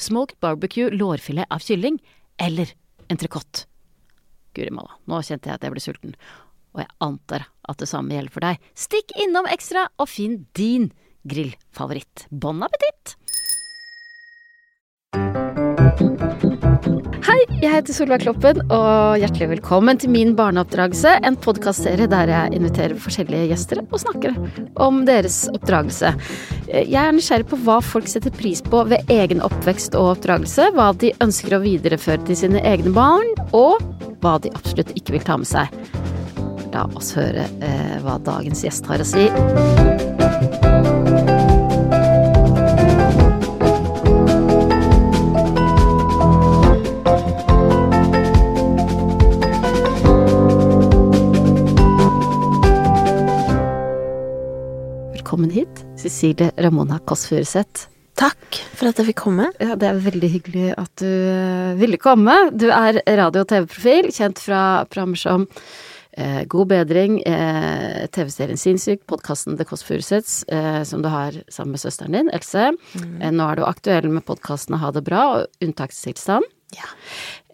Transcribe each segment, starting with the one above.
smoked barbecue lårfilet av kylling eller entrecôte. Guri malla, nå kjente jeg at jeg ble sulten, og jeg antar at det samme gjelder for deg. Stikk innom Ekstra og finn din grillfavoritt. Bon appétit! Hei, jeg heter Solveig Kloppen, og hjertelig velkommen til Min barneoppdragelse, en podkastserie der jeg inviterer forskjellige gjester og snakker om deres oppdragelse. Jeg er nysgjerrig på hva folk setter pris på ved egen oppvekst og oppdragelse, hva de ønsker å videreføre til sine egne barn, og hva de absolutt ikke vil ta med seg. La oss høre eh, hva dagens gjest har å si. Hit, det, Ramona Kåss Furuseth. Takk for at jeg fikk komme. Ja, det er veldig hyggelig at du eh, ville komme. Du er radio- og TV-profil, kjent fra programmer som eh, God bedring, eh, TV-serien Sinnssyk, podkasten The Kåss Furuseths, eh, som du har sammen med søsteren din, Else. Eh, nå er du aktuell med podkasten Ha det bra og Unntakstilstand. Ja.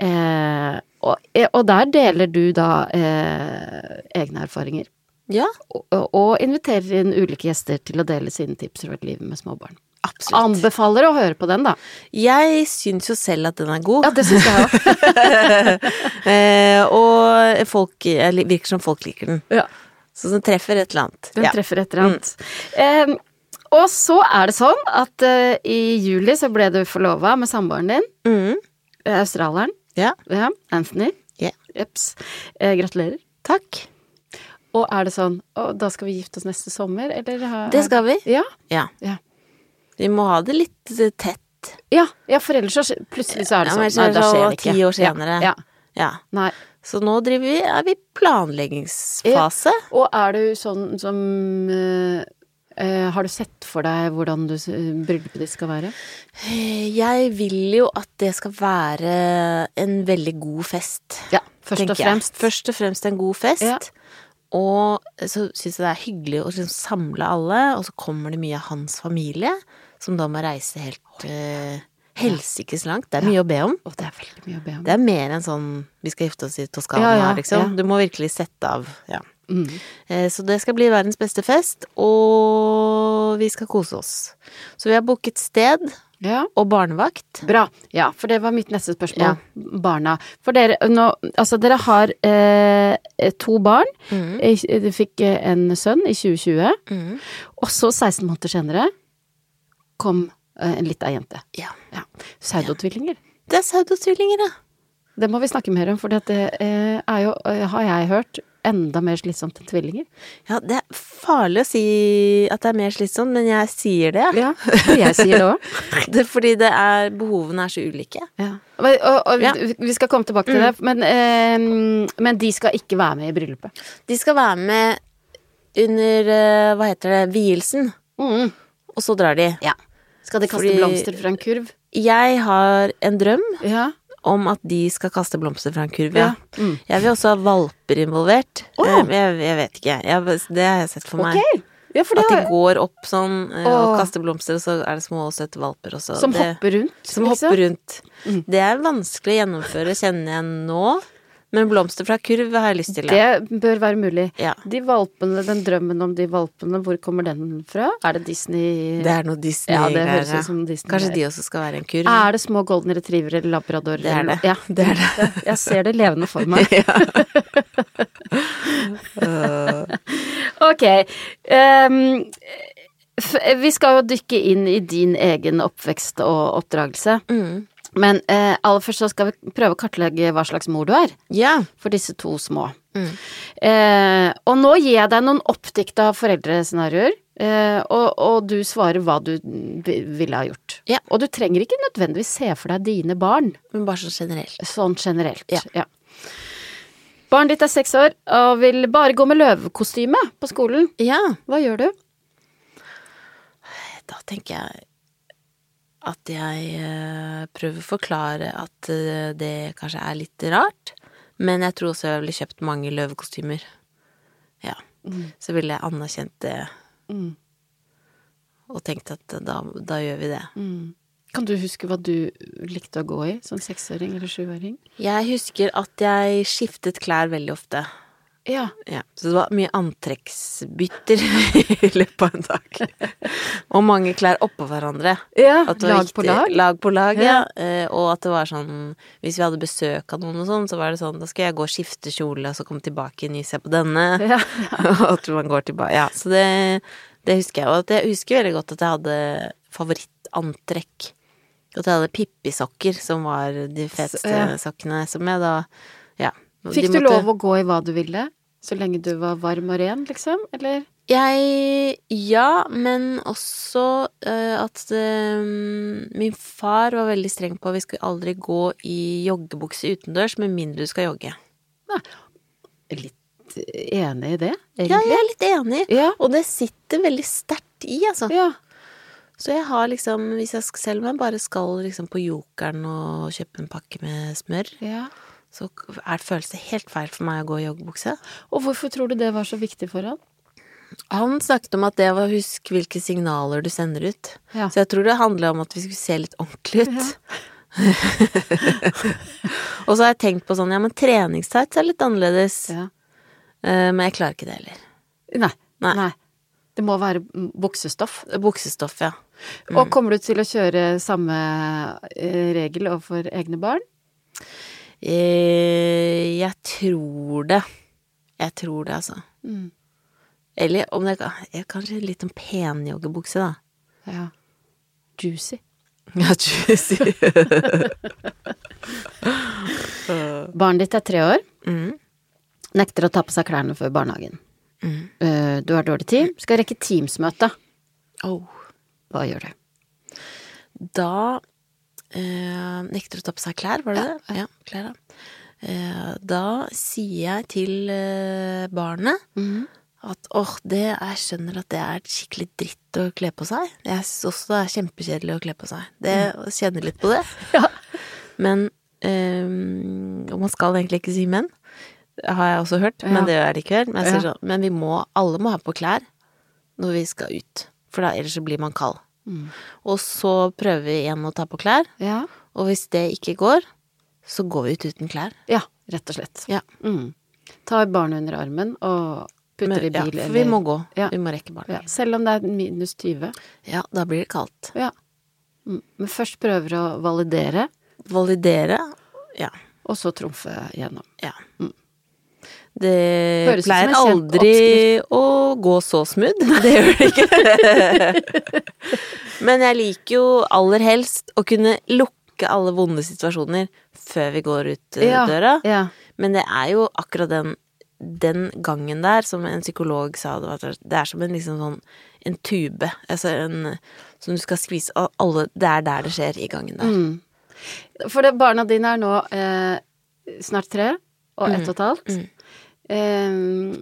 Eh, og, og der deler du da eh, egne erfaringer. Ja, Og, og inviterer inn ulike gjester til å dele sine tips fra livet med småbarn. absolutt. Anbefaler å høre på den, da. Jeg syns jo selv at den er god. Ja, det syns jeg òg. eh, og folk virker som folk liker den. Ja. Så den treffer et eller annet. Den Ja. treffer et eller annet. Eh, og så er det sånn at eh, i juli så ble du forlova med samboeren din, Mm. eh, australieren. ja. Ja, Anthony. Ja. Jeps. Eh, gratulerer. Takk. Og er det sånn Å, da skal vi gifte oss neste sommer, eller? har- Det skal vi. Ja. Ja. Ja. Vi må ha det litt eh, tett. Ja, ja for ellers så plutselig så er det Ja, sånn. men ellers er det da skjer sånn det ikke. ti år senere. Ja. ja. Ja. Nei. Så nå driver vi, er vi i planleggingsfase. Og er du sånn som eh, eh, Har du sett for deg hvordan du, s- bryllupet ditt skal være? Jeg vil jo at det skal være en veldig god fest. Ja, først og fremst. Jeg. Først og fremst en god fest. Ja. Og så syns jeg det er hyggelig å liksom samle alle, og så kommer det mye av hans familie, som da må reise helt uh, helsikes langt. Det er mye å be om. Å, det er veldig mye å be om. Det er mer enn sånn vi skal gifte oss i Toskana, Ja, ja, liksom. ja. Du må virkelig sette av. Ja. Mm. Eh, Så det skal bli verdens beste fest, og vi skal kose oss. Så vi har booket sted Ja. og barnevakt. Bra. Ja, for det var mitt neste spørsmål. Barna. For dere nå Altså, dere har eh, to barn. Mm. Dere fikk eh, en sønn i 2020. Mm. Og så, 16 måneder senere, kom eh, en lita jente. Ja. Ja. Pseudotvillinger. Det er pseudotvillinger, ja. Det må vi snakke mer om, for det eh, er jo, eh, har jeg hørt, enda mer slitsomt enn tvillinger? Ja, det er farlig å si at det er mer slitsomt, men jeg sier det. Ja, og jeg sier det òg. Fordi det er, behovene er så ulike. Ja. Og, og, og Ja. vi- skal komme tilbake til det, men, eh, men de skal ikke være med i bryllupet. De skal være med under, eh, hva heter det, vielsen, Mm. og så drar de. Ja. Skal de kaste Fordi- blomster fra en kurv? Jeg har en drøm Ja. Om at de skal kaste blomster fra en kurv, Ja. Mm. Jeg vil også ha valper involvert. Eh, Jeg, jeg vet ikke, jeg, det har jeg sett for meg. Okay. Ja, At de går opp sånn eh, og Åh. kaster blomster, og så er det små og søte valper også. som det, hopper rundt. Som liksom. hopper rundt. Mm. Det er vanskelig å gjennomføre, kjenner jeg nå. Men blomster fra kurv har jeg lyst til. Ja. Det bør være mulig. Ja. De valpene, den drømmen om de valpene, hvor kommer den fra? Er det Disney Det er noe Disney Ja, det høres ut som Disney. Kanskje de også skal være en kurv? Er det små golden retriever eller labrador? Det er det. Ja, Det er det. Jeg ser det levende for meg. Ok. Um, vi skal jo dykke inn i din egen oppvekst og oppdragelse. Mm. Men eh, aller først så skal vi prøve å kartlegge hva slags mor du er Ja. for disse to små. Mm. Eh, og nå gir jeg deg noen oppdikta foreldrescenarioer, eh, og, og du svarer hva du ville ha gjort. Ja. Og du trenger ikke nødvendigvis se for deg dine barn, Men bare sånn generelt. sånn generelt. Ja. Barnet ditt er seks år og vil bare gå med løvekostyme på skolen. Ja. Hva gjør du? Da tenker jeg at jeg eh, prøver å forklare at eh, det kanskje er litt rart. Men jeg tror også jeg ville kjøpt mange løvekostymer. Ja. Så ville jeg anerkjent det Mm. og tenkt at da, da gjør vi det. Mm. Kan du huske hva du likte å gå i som seksåring eller sjuåring? Jeg husker at jeg skiftet klær veldig ofte. Ja. Ja, så det var mye antrekksbytter i løpet av en dag. Og mange klær oppå hverandre. ja lag på lag? Lag på lag, Ja. ja. Eh, og at det var sånn Hvis vi hadde besøk av noen og sånn, så var det sånn Da skal jeg gå og skifte kjole, og så komme tilbake igjen, se på denne. Ja. Og at man går tilbake Ja, så det, det husker jeg. Og jeg husker veldig godt at jeg hadde favorittantrekk. At jeg hadde Pippi-sokker, som var de feteste sokkene som jeg da. Fikk du lov å gå i hva du ville? Så lenge du var varm og ren, liksom? Eller? Jeg Ja, men også uh, at uh, min far var veldig streng på at vi skulle aldri gå i joggebukse utendørs med mindre du skal jogge. Ja. Litt enig i det, egentlig? Ja, jeg er litt enig, Ja. og det sitter veldig sterkt i, altså. Ja. Så jeg har liksom, hvis jeg skal, selv om jeg bare skal liksom på Jokeren og kjøpe en pakke med smør, ja. Så er det føles det helt feil for meg å gå i joggebukse. Og hvorfor tror du det var så viktig for han? Han snakket om at det var husk hvilke signaler du sender ut. Ja. Så jeg tror det handler om at vi skulle se litt ordentlig ut. og så har jeg tenkt på sånn, ja men treningstights er litt annerledes. Ja. Eh, men jeg klarer ikke det heller. Nei. Nei. Nei. Det må være mm, buksestoff. Buksestoff, ja. Og kommer du til å kjøre samme eh, regel overfor egne barn? Eh, jeg tror det. Jeg tror det, altså. Mm. Eller om det er kanskje litt om penjoggebukse, da. Ja. Juicy. Ja, juicy. Barnet ditt er tre år. mm. Nekter å ta på seg klærne før barnehagen. Mm. Eh, Du har dårlig tid. Skal rekke Teams-møte. Oh. Hva gjør du? Da eh, nekter å ta på seg klær, var det det? Ja, klær, da. Eh, da sier jeg til eh, barnet at åh, det jeg skjønner at det er skikkelig dritt å kle på seg. Jeg syns også det er kjempekjedelig å kle på seg. Det kjenner litt på det. Ja. Men eh, Og man skal egentlig ikke si menn. Har jeg også hørt, Ja. men det gjør jeg likevel. Men, jeg Ja. sånn, men vi må, alle må ha på klær når vi skal ut. For da, ellers så blir man kald. Mm. Og så prøver vi igjen å ta på klær, Ja. og hvis det ikke går, så går vi ut uten klær. ja, rett og slett. Ja. Mm. Tar barnet under armen og putter Men, i ja, for vi må gå. Ja. Vi må rekke ja. Selv om det er minus 20. Ja, da blir det kaldt. Ja. Mm. Men først prøver å validere, Validere. Ja. og så trumfe gjennom. ja. Mm. Det Høres pleier aldri å gå så smooth. Det gjør det ikke. Men jeg liker jo aller helst å kunne lukke alle vonde situasjoner før vi går ut eh, Ja. døra. Ja. Men det er jo akkurat den den gangen der, som en psykolog sa, det, var, det er som en liksom sånn en tube, altså en som du skal skvise alle Det er der det skjer, i gangen der. Mm. For det, barna dine er nå eh, snart tre og ett og et halvt. Mm. Eh,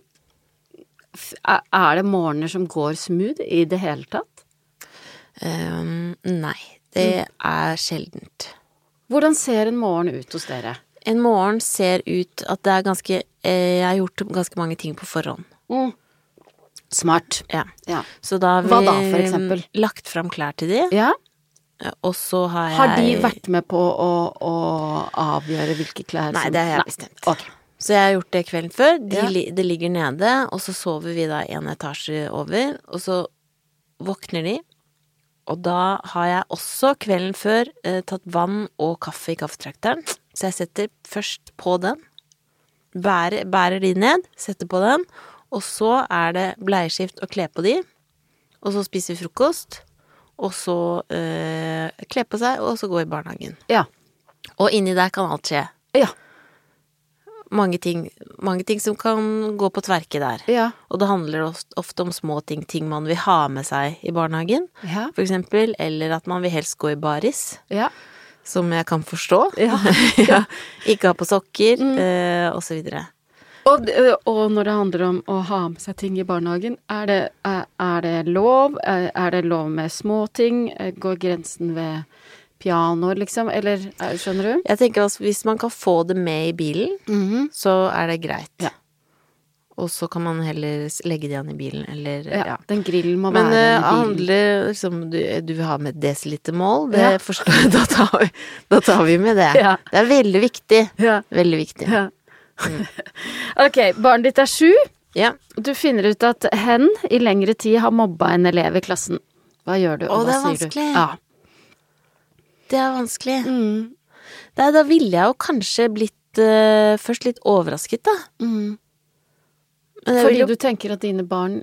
er det morgener som går smooth i det hele tatt? Um, nei, det er sjeldent. Hvordan ser en morgen ut hos dere? En morgen ser ut at det er ganske eh, Jeg har gjort ganske mange ting på forhånd. Mm. Smart. Ja. Ja. Så da har vi Hva da, for eksempel? lagt fram klær til de, ja. og så har jeg Har de vært med på å, å avgjøre hvilke klær Nei, som det har jeg Nei. bestemt. Ok. Så jeg har gjort det kvelden før. De, Ja. li- Det ligger nede, og så sover vi da en etasje over, og så våkner de. Og da har jeg også kvelden før eh, tatt vann og kaffe i kaffetrakteren. Så jeg setter først på den, bærer, bærer de ned, setter på den, og så er det bleieskift og kle på de, og så spiser vi frokost, og så eh, kle på seg, og så gå i barnehagen. Ja. Og inni der kan alt skje Ja. Mange ting, mange ting som kan gå på tverke der. Ja. Og det handler of- ofte om små ting, ting man vil ha med seg i barnehagen, Ja. for eksempel, eller at man vil helst gå i baris, ja. som jeg kan forstå. Ja. ja. Ikke ha på sokker, eh, og så videre. Og, og når det handler om å ha med seg ting i barnehagen, er det, er, er det lov? Er, er det lov med småting? Eh, Går grensen ved pianoer, liksom? Eller er, skjønner du? Jeg tenker altså, hvis man kan få det med i bilen, så er det greit. Ja. Og så kan man heller legge det igjen i bilen, eller Ja. ja. Den grillen må Men være eh, i bilen. handler liksom du, du vil ha med desilitermål, det Ja. forstår jeg. Da tar, vi, da tar vi med det. Ja. Det er veldig viktig. Ja. Veldig viktig. ja. ok, barnet ditt er sju. Ja. Du finner ut at hen i lengre tid har mobba en elev i klassen. Hva gjør du, Å, det er vanskelig. Ja. Det er vanskelig. Mm. Nei, da ville jeg jo kanskje blitt uh, først litt overrasket, da. Mm. Men Fordi jo, du tenker at dine barn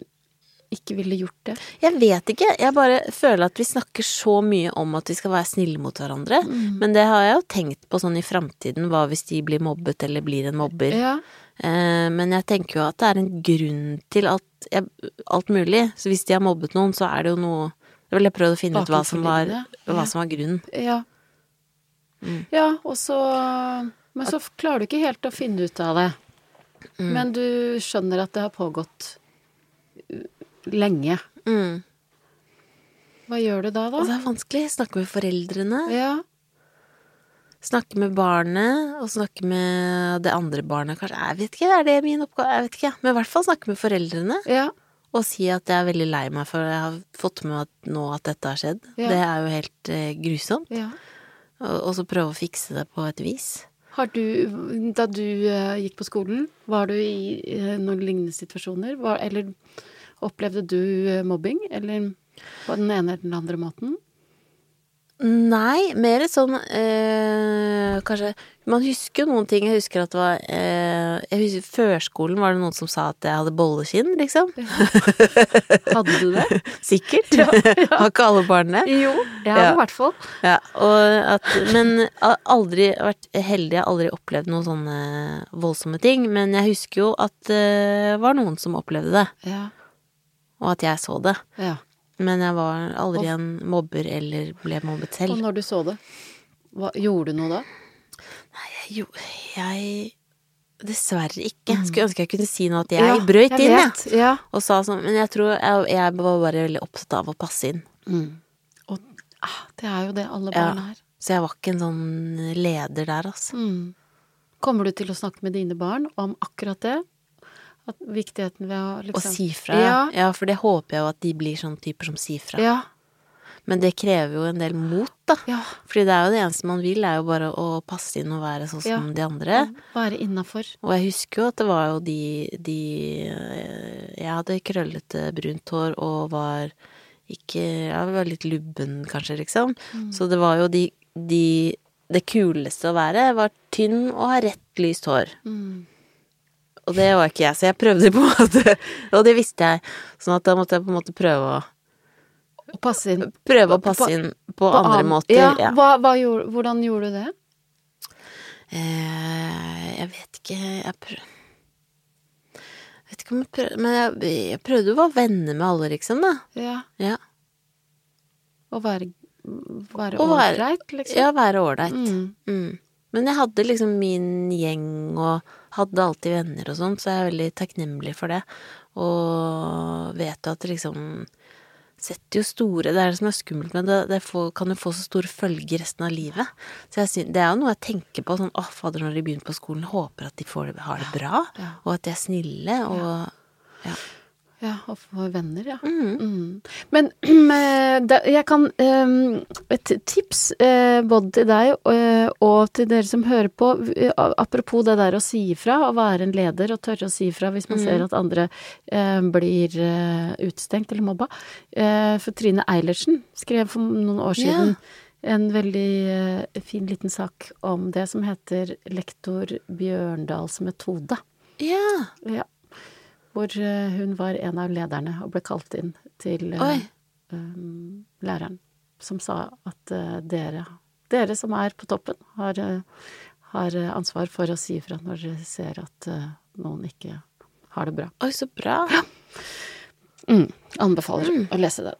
ikke ville gjort det? jeg vet ikke. Jeg bare føler at vi snakker så mye om at vi skal være snille mot hverandre. Mm. Men det har jeg jo tenkt på sånn i framtiden. Hva hvis de blir mobbet eller blir en mobber? Ja. Eh, men jeg tenker jo at det er en grunn til jeg, alt mulig. Så hvis de har mobbet noen, så er det jo noe Da ville jeg prøvd å finne ut hva som var, hva som var grunnen. Ja. Mm. Ja, og så Men så klarer du ikke helt å finne ut av det. Mm. Men du skjønner at det har pågått uh, lenge. Mm. Hva gjør du da, Og det er vanskelig. Snakke med foreldrene. Ja. Snakke med barnet, og snakke med det andre barnet, kanskje. Jeg vet ikke, er det min oppgave? Jeg vet ikke. Men i hvert fall snakke med foreldrene. Ja. Og si at jeg er veldig lei meg for jeg har fått med meg nå at dette har skjedd. Ja. Det er jo helt eh, grusomt. ja. Og, så prøve å fikse det på et vis. Har du, da du eh, gikk på skolen, var du i eh, noen lignende situasjoner? Var, eller opplevde du mobbing? Eller på den ene eller den andre måten? Nei, mer sånn eh, Kanskje Man husker jo noen ting. Jeg husker at det var eh, Jeg husker Førskolen var det noen som sa at jeg hadde bollekinn, liksom. Hadde du det? Sikkert. Har ikke alle barn det? jo, jeg har Ja. i hvert fall. Ja, og at, men jeg har aldri vært heldig, jeg har aldri opplevd noen sånne voldsomme ting. Men jeg husker jo at det var noen som opplevde det, Ja. og at jeg så det. ja. Men jeg var aldri en mobber eller ble mobbet selv. Og når du så det, hva, gjorde du noe da? Nei, jeg gjorde Dessverre ikke. Skulle ønske jeg kunne si noe at jeg Ja, brøyt jeg inn, jeg. Ja. Og sa sånn Men jeg tror jeg, jeg var bare veldig opptatt av å passe inn. Mm. Og ah, det er jo det alle barn er. Så jeg var ikke en sånn leder der, altså. Mm. Kommer du til å snakke med dine barn om akkurat det? At viktigheten ved å Å liksom si fra, ja. Ja. ja. For det håper jeg jo at de blir sånne typer som sier fra. Ja. Men det krever jo en del mot, da. ja. Fordi det er jo det eneste man vil, er jo bare å passe inn og være sånn som de andre. Være innafor. Og jeg husker jo at det var jo de, de eh, Jeg hadde krøllete brunt hår og var ikke Jeg var litt lubben, kanskje, liksom. Mm. Så det var jo de, de Det kuleste å være var tynn og ha rett, lyst hår. Mm. Og det var ikke jeg, så jeg prøvde på en måte Og det visste jeg, sånn at da måtte jeg på en måte prøve å Og passe inn. Prøve å passe inn på, på andre måter. Ja, Ja. Hva, hva gjorde, hvordan gjorde du det? Eh, jeg vet ikke Jeg prøv... ikke om jeg prøvde Men jeg, jeg prøvde å være venner med alle, liksom, da. Ja. Ja. Å være være- ålreit, liksom? Ja, være ålreit. Mm. Mm. Men jeg hadde liksom min gjeng og hadde alltid venner og sånn, så jeg er veldig takknemlig for det. Og vet jo at det liksom setter jo store Det er det som er skummelt med det, det får, kan jo få så store følger resten av livet. Så jeg synes, det er jo noe jeg tenker på sånn Å, fader, når de begynner på skolen, håper at de får har det bra, Ja. og at de er snille, og ja. Ja, og for venner, ja. Mm. Mm. Men jeg kan eh, Et tips eh, både til deg eh, og til dere som hører på, apropos det der å si ifra, å være en leder og tørre å si ifra hvis man ser at andre eh, blir utstengt eller mobba. For Trine Eilertsen skrev for noen år siden siden en veldig fin liten sak om det som heter lektor Bjørndals metode. ja. Ja. Hvor eh, hun var en av lederne og ble kalt inn til um, læreren, som sa at uh, dere, dere som er på toppen, har, uh, har ansvar for å si ifra når dere ser at uh, noen ikke har det bra. Oi, så bra. Mm. Anbefaler å lese den.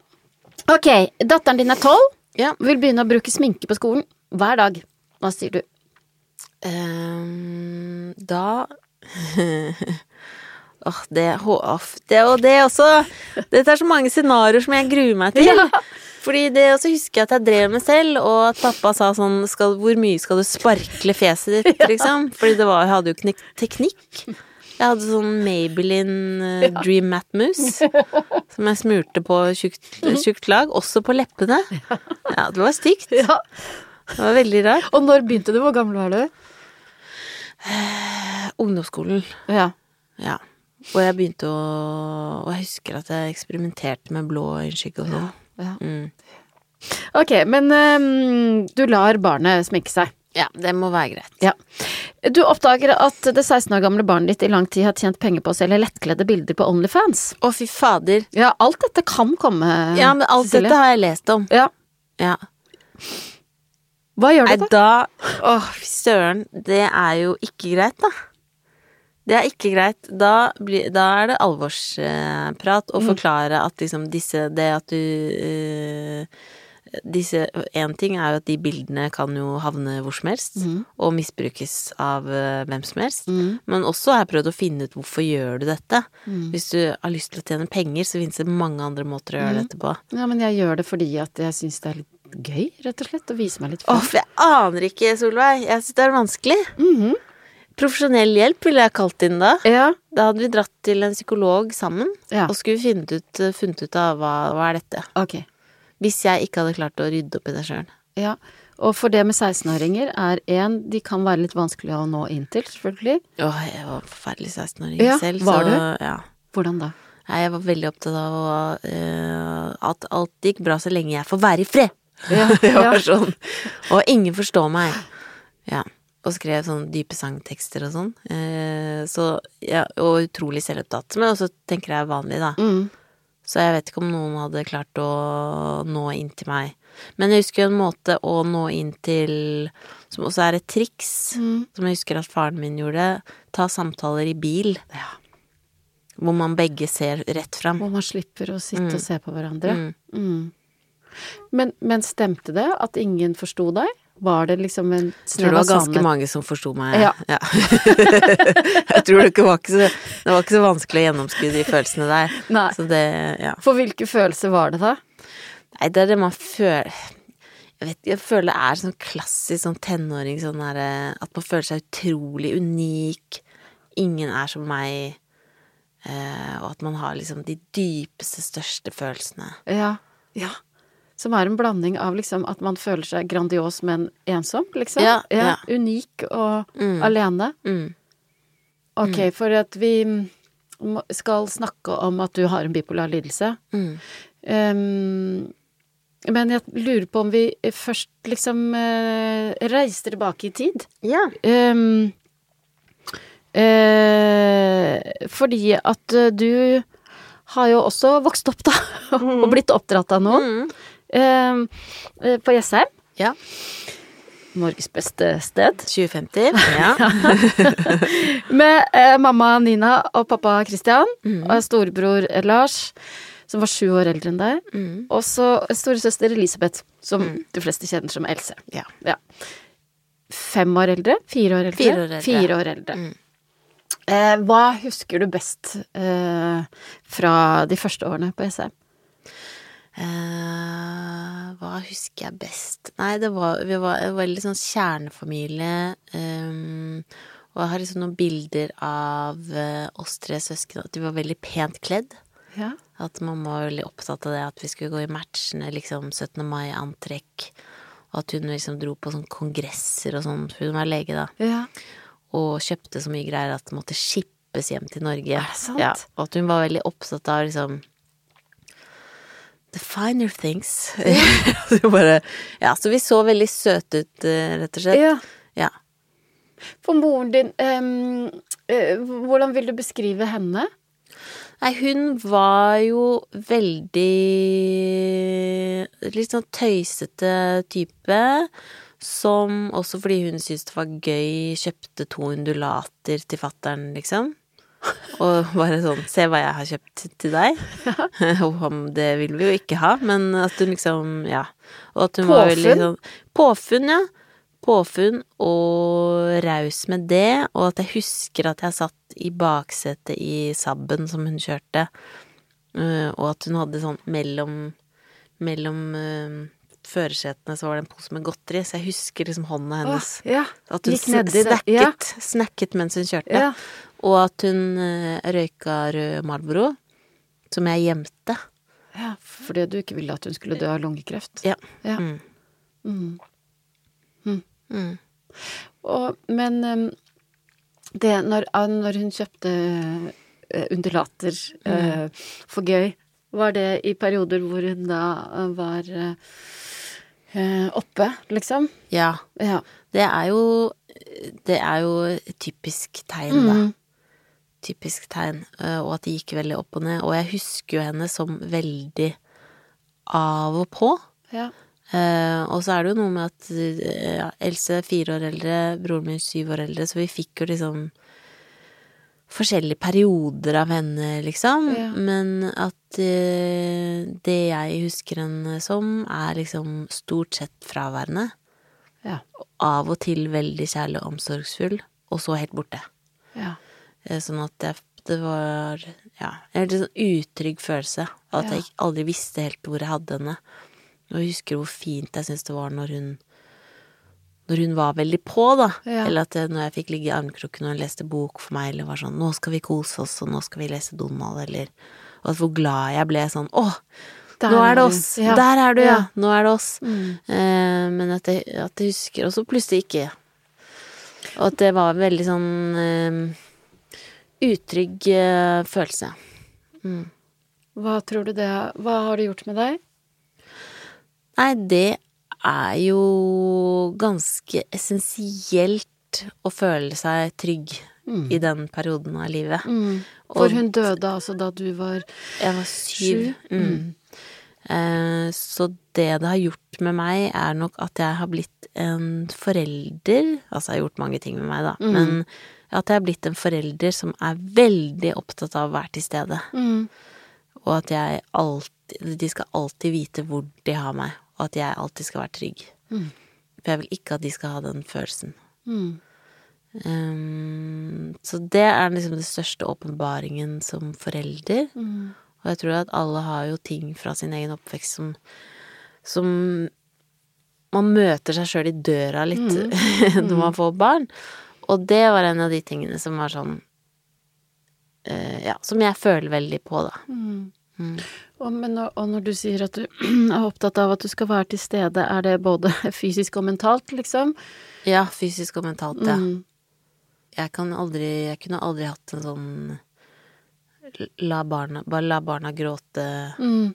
Ok, datteren din er tolv, Ja. vil begynne å bruke sminke på skolen hver dag. Hva sier du? Um, da Åh, det, HF det og det også. Dette er så mange scenarioer som jeg gruer meg til. Ja. Fordi det også husker jeg at jeg drev med selv, og at pappa sa sånn skal, Hvor mye skal du sparkle fjeset ditt, liksom? Fordi det var, jeg hadde jo ikke teknikk. Jeg hadde sånn Maybelline eh, Dream Matte Mousse som jeg smurte på tjukt, tjukt lag, også på leppene. Ja, det var stygt. Ja. Det var veldig rart. Og når begynte du? Hvor gammel var du? Ungdomsskolen. Ja. Ja. Og jeg begynte å Og jeg husker at jeg eksperimenterte med blå øyenskygge og sånn. ja. Mm. Ok, men um, du lar barnet sminke seg. Ja, det må være greit. Ja. Du oppdager at det 16 år gamle barnet ditt i lang tid har tjent penger på å selge lettkledde bilder på Onlyfans. Å, fy fader. Ja, alt dette kan komme, Ja, men alt Cecilie. dette har jeg lest om. Ja. Ja. Hva gjør Nei, du da? da Å, fy søren. Det er jo ikke greit, da. Det er ikke greit. Da, blir, da er det alvorsprat å forklare at liksom disse Det at du eh, disse Én ting er jo at de bildene kan jo havne hvor som helst, og misbrukes av eh, hvem som helst. Men også har jeg prøvd å finne ut hvorfor gjør du dette. Hvis du har lyst til å tjene penger, så finnes det mange andre måter å gjøre dette på. Ja, men jeg gjør det fordi at jeg syns det er litt gøy, rett og slett, å vise meg litt Åh, fram. for jeg aner ikke, Solveig. Jeg syns det er vanskelig. Mhm. Profesjonell hjelp ville jeg kalt inn da. Ja. Da hadde vi dratt til en psykolog sammen, Ja. og skulle funnet ut, funnet ut av hva, hva er dette. okay. Hvis jeg ikke hadde klart å rydde opp i det sjøl. Ja. Og for det med 16-åringer er én, de kan være litt vanskelig å nå inn til, selvfølgelig. Åh, jeg var forferdelig 16-åring Ja, selv, var så du? ja. Hvordan da? Jeg var veldig opptatt av å, eh, at alt gikk bra så lenge jeg får være i fred. Ja, det var sånn. Og ingen forstår meg. Ja. Og skrev sånne dype sangtekster og sånn. Eh, så, ja, og utrolig selvopptatt. Men også tenker jeg vanlig, da. Mm. Så jeg vet ikke om noen hadde klart å nå inn til meg. Men jeg husker en måte å nå inn til Som også er et triks, Mm. som jeg husker at faren min gjorde. Ta samtaler i bil. Ja. Hvor man begge ser rett fram. Hvor man slipper å sitte og se på hverandre. Mm. Mm. Men, men stemte det at ingen forsto deg? Var det liksom en Jeg tror det var ganske mange som forsto meg. Ja. jeg tror det ikke var ikke så, det var ikke så vanskelig å gjennomskue de følelsene der. Nei. Så det, ja. For hvilke følelser var det da? Nei, det er det man føler Jeg vet jeg føler det er sånn klassisk sånn tenåring sånn derre At man føler seg utrolig unik. Ingen er som meg. Eh, og at man har liksom de dypeste, største følelsene. Ja. ja. Som er en blanding av liksom at man føler seg grandios, men ensom, liksom. Ja, ja. Unik og Mm. alene. Mm. Ok, for at vi skal snakke om at du har en bipolar lidelse. Mm. Um, men jeg lurer på om vi først liksom uh, reiser tilbake i tid. Ja. Um, uh, fordi at eh, du har jo også vokst opp, da, og blitt oppdratt av noen. Mm. Ehm, eh, på Jessheim. Ja. Norges beste sted. 2050. Ja. Med eh, mamma Nina og pappa Christian Mm. og storebror Lars, som var sju år eldre enn deg. Mm. Og så storesøster Elisabeth, som de fleste kjenner som Else. ja. Fem år eldre? Fire år eldre? Fire år eldre. Fire år eldre. Mm. Eh, hva husker du best eh, fra de første årene på SR? Eh, hva husker jeg best? Nei, det var, vi var en veldig sånn kjernefamilie. Um, og jeg har liksom noen bilder av uh, oss tre søsken, at vi var veldig pent kledd. Ja. At mamma var veldig opptatt av det, at vi skulle gå i matchende liksom 17. mai-antrekk. Og at hun liksom dro på sånn kongresser og sånn, for hun var lege da. ja. Og kjøpte så mye greier at det måtte skippes hjem til Norge. Er det sant? Ja, og at hun var veldig opptatt av liksom The finer things. bare Ja, så vi så veldig søte ut, eh, rett og slett. ja. Ja. For moren din, um, uh, hvordan vil du beskrive henne? Nei, hun var jo veldig Litt sånn tøysete type. Som også fordi hun syntes det var gøy, kjøpte to undulater til fattern, liksom. Og bare sånn Se hva jeg har kjøpt til deg. Ja. det vil vi jo ikke ha, men at hun liksom Ja. Og at hun var veldig Påfunn? sånn Påfunn, ja. Påfunn og raus med det, og at jeg husker at jeg satt i baksetet i Sabben som hun kjørte, øh, og at hun hadde sånn mellom Mellom øh, førersetene så var det en pose med godteri, så jeg husker liksom hånda hennes. Åh, ja. At hun snakket, ja. snacket mens hun kjørte. Ja. Og at hun øh, røyka rød Marlboro, som jeg gjemte. ja. Fordi du ikke ville at hun skulle dø av lungekreft. Ja. Ja. Mm. Mm. Mm. Og, men ehm, det når, ah, når hun kjøpte eh, undulater eh, for gøy, var det i perioder hvor hun da eh, var eh, eh, oppe, liksom? Ja. Ja. Det er jo Det er jo et typisk tegn, da. Typisk tegn. eh, Og at det gikk veldig opp og ned. Og jeg husker jo henne som veldig av og på. Ja. Eh, og så er det jo noe med at eh, ja, Else er fire år eldre, broren min syv år eldre, så vi fikk jo liksom forskjellige perioder av henne, liksom. Ja. Men at eh, det jeg husker henne som, er liksom stort sett fraværende. Ja. Av og til veldig kjærlig og omsorgsfull, og så helt borte. ja. Eh, Sånn at jeg, det var ja, en litt sånn utrygg følelse. av At Ja. jeg aldri visste helt hvor jeg hadde henne. Og jeg husker hvor fint jeg syntes det var når hun Når hun var veldig på, da. Ja. Eller at når jeg fikk ligge i armkroken og hun leste bok for meg, eller var sånn 'Nå skal vi kose oss, og nå skal vi lese Donald', eller Og hvor glad jeg ble sånn 'Å, Der nå er det oss! Ja. Der er du, ja! Ja. Nå er det oss!' Mm. Eh, men at jeg, at jeg husker Og så plutselig ikke. Og at det var veldig sånn eh, utrygg uh, følelse. Mm. Hva tror du det Hva har det gjort med deg? Nei, det er jo ganske essensielt å føle seg trygg i den perioden av livet. Mm. For hun døde altså da du var Jeg var syv. Sju? Mm. Eh, så det det har gjort med meg, er nok at jeg har blitt en forelder Altså, jeg har gjort mange ting med meg, da, Mm. men at jeg har blitt en forelder som er veldig opptatt av å være til stede. mm. Og at jeg alltid De skal alltid vite hvor de har meg, og at jeg alltid skal være trygg. Mm. For jeg vil ikke at de skal ha den følelsen. Mm. Um, så det er liksom den største åpenbaringen som forelder. Mm. Og jeg tror at alle har jo ting fra sin egen oppvekst som Som man møter seg sjøl i døra litt når man får barn. Og det var en av de tingene som var sånn uh, Ja, som jeg føler veldig på, da. Mm. Mm. Og, men, og når du sier at du er opptatt av at du skal være til stede, er det både fysisk og mentalt, liksom? Ja, fysisk og mentalt, ja. Mm. Jeg kan aldri Jeg kunne aldri hatt en sånn La barna Bare la barna gråte-aktig.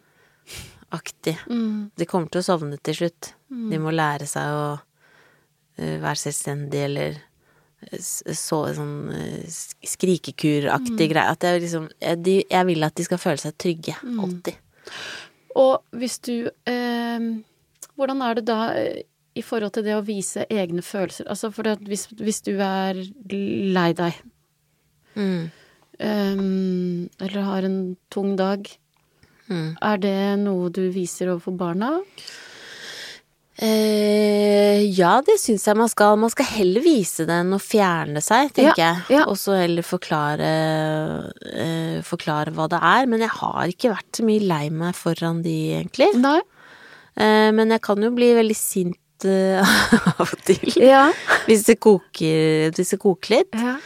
Mm. Mm. De kommer til å sovne til slutt. De må lære seg å eh, være selvstendige eller så sånn skrikekuraktig mm. greie. At jeg liksom jeg, de, jeg vil at de skal føle seg trygge. Alltid. Og hvis du eh, Hvordan er det da eh, i forhold til det å vise egne følelser. Altså for det, hvis, hvis du er lei deg, Mm. eh, eller har en tung dag, Mm. er det noe du viser overfor barna? Eh, ja, det syns jeg man skal. Man skal heller vise det enn å fjerne seg, tenker Ja, jeg. ja. Og så heller forklare, eh, forklare hva det er. Men jeg har ikke vært så mye lei meg foran de, egentlig. Eh, men jeg kan jo bli veldig sint av og til. Ja. Hvis det koker, hvis det koker litt. ja.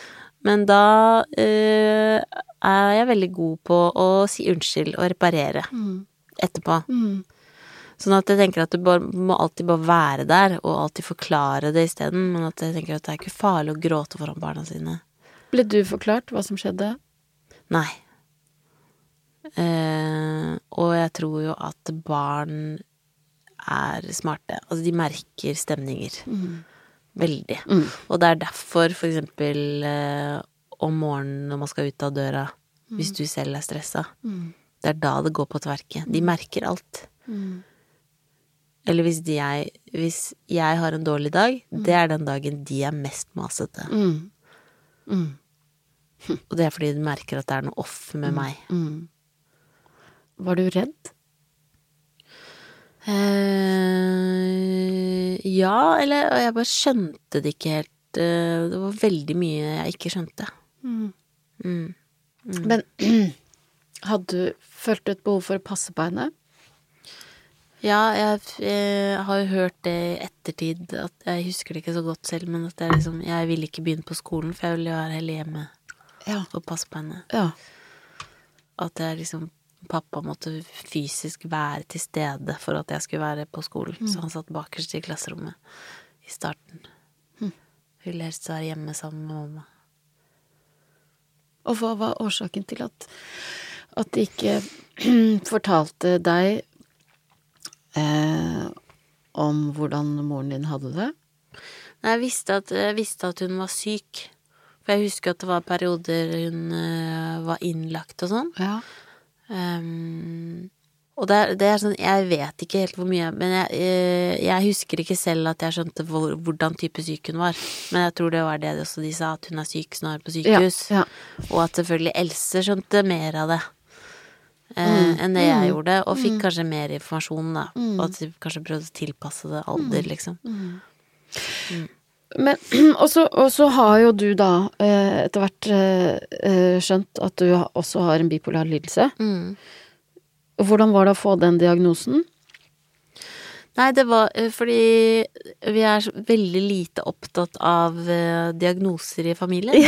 Men da eh, er jeg veldig god på å si unnskyld og reparere Mm. etterpå. Mm. Sånn at jeg tenker at du bare, må alltid bare være der, og alltid forklare det isteden. Men at jeg tenker at det er ikke farlig å gråte foran barna sine. Ble du forklart hva som skjedde? Nei. Eh, og jeg tror jo at barn er smarte. Altså, de merker stemninger. Veldig. Mm. Og det er derfor, for eksempel, eh, om morgenen når man skal ut av døra, hvis du selv er stressa, Mm. det er da det går på tverke. De merker alt. Mm. Eller hvis, de jeg, hvis jeg har en dårlig dag, det er den dagen de er mest masete. Mm. Mm. Og det er fordi de merker at det er noe off med meg. Mm. Var du redd? Eh, ja, eller jeg bare skjønte det ikke helt. eh, det var veldig mye jeg ikke skjønte. Mm. Mm. Men hadde du følt et behov for å passe på henne? Ja, jeg, jeg har jo hørt det i ettertid, at jeg husker det ikke så godt selv, men at jeg liksom Jeg ville ikke begynne på skolen, for jeg ville være heller hjemme Ja. og passe på henne. Ja. At jeg liksom Pappa måtte fysisk være til stede for at jeg skulle være på skolen. Så han satt bakerst i klasserommet i starten. Ville helst være hjemme sammen med mamma. Og hva var årsaken til at, at de ikke fortalte deg eh, om hvordan moren din hadde det? Jeg visste, at, jeg visste at hun var syk. For jeg husker at det var perioder hun uh, var innlagt og sånn. Ja. Um, og det er, det er sånn, jeg vet ikke helt hvor mye, men jeg, eh, jeg husker ikke selv at jeg skjønte hvor, hvordan type syk hun var. Men jeg tror det var det også de sa, at hun er syk, hun på sykehus. Ja. Og at selvfølgelig Else skjønte mer av det eh, enn det jeg gjorde, og fikk kanskje mer informasjon, da. Og at de kanskje prøvde å tilpasse det alder, liksom. Men og så og så har jo du da eh, etter hvert eh, eh, skjønt at du også har en bipolar lidelse. Mm. Hvordan var det å få den diagnosen? Nei, det var fordi vi er veldig lite opptatt av diagnoser i familien.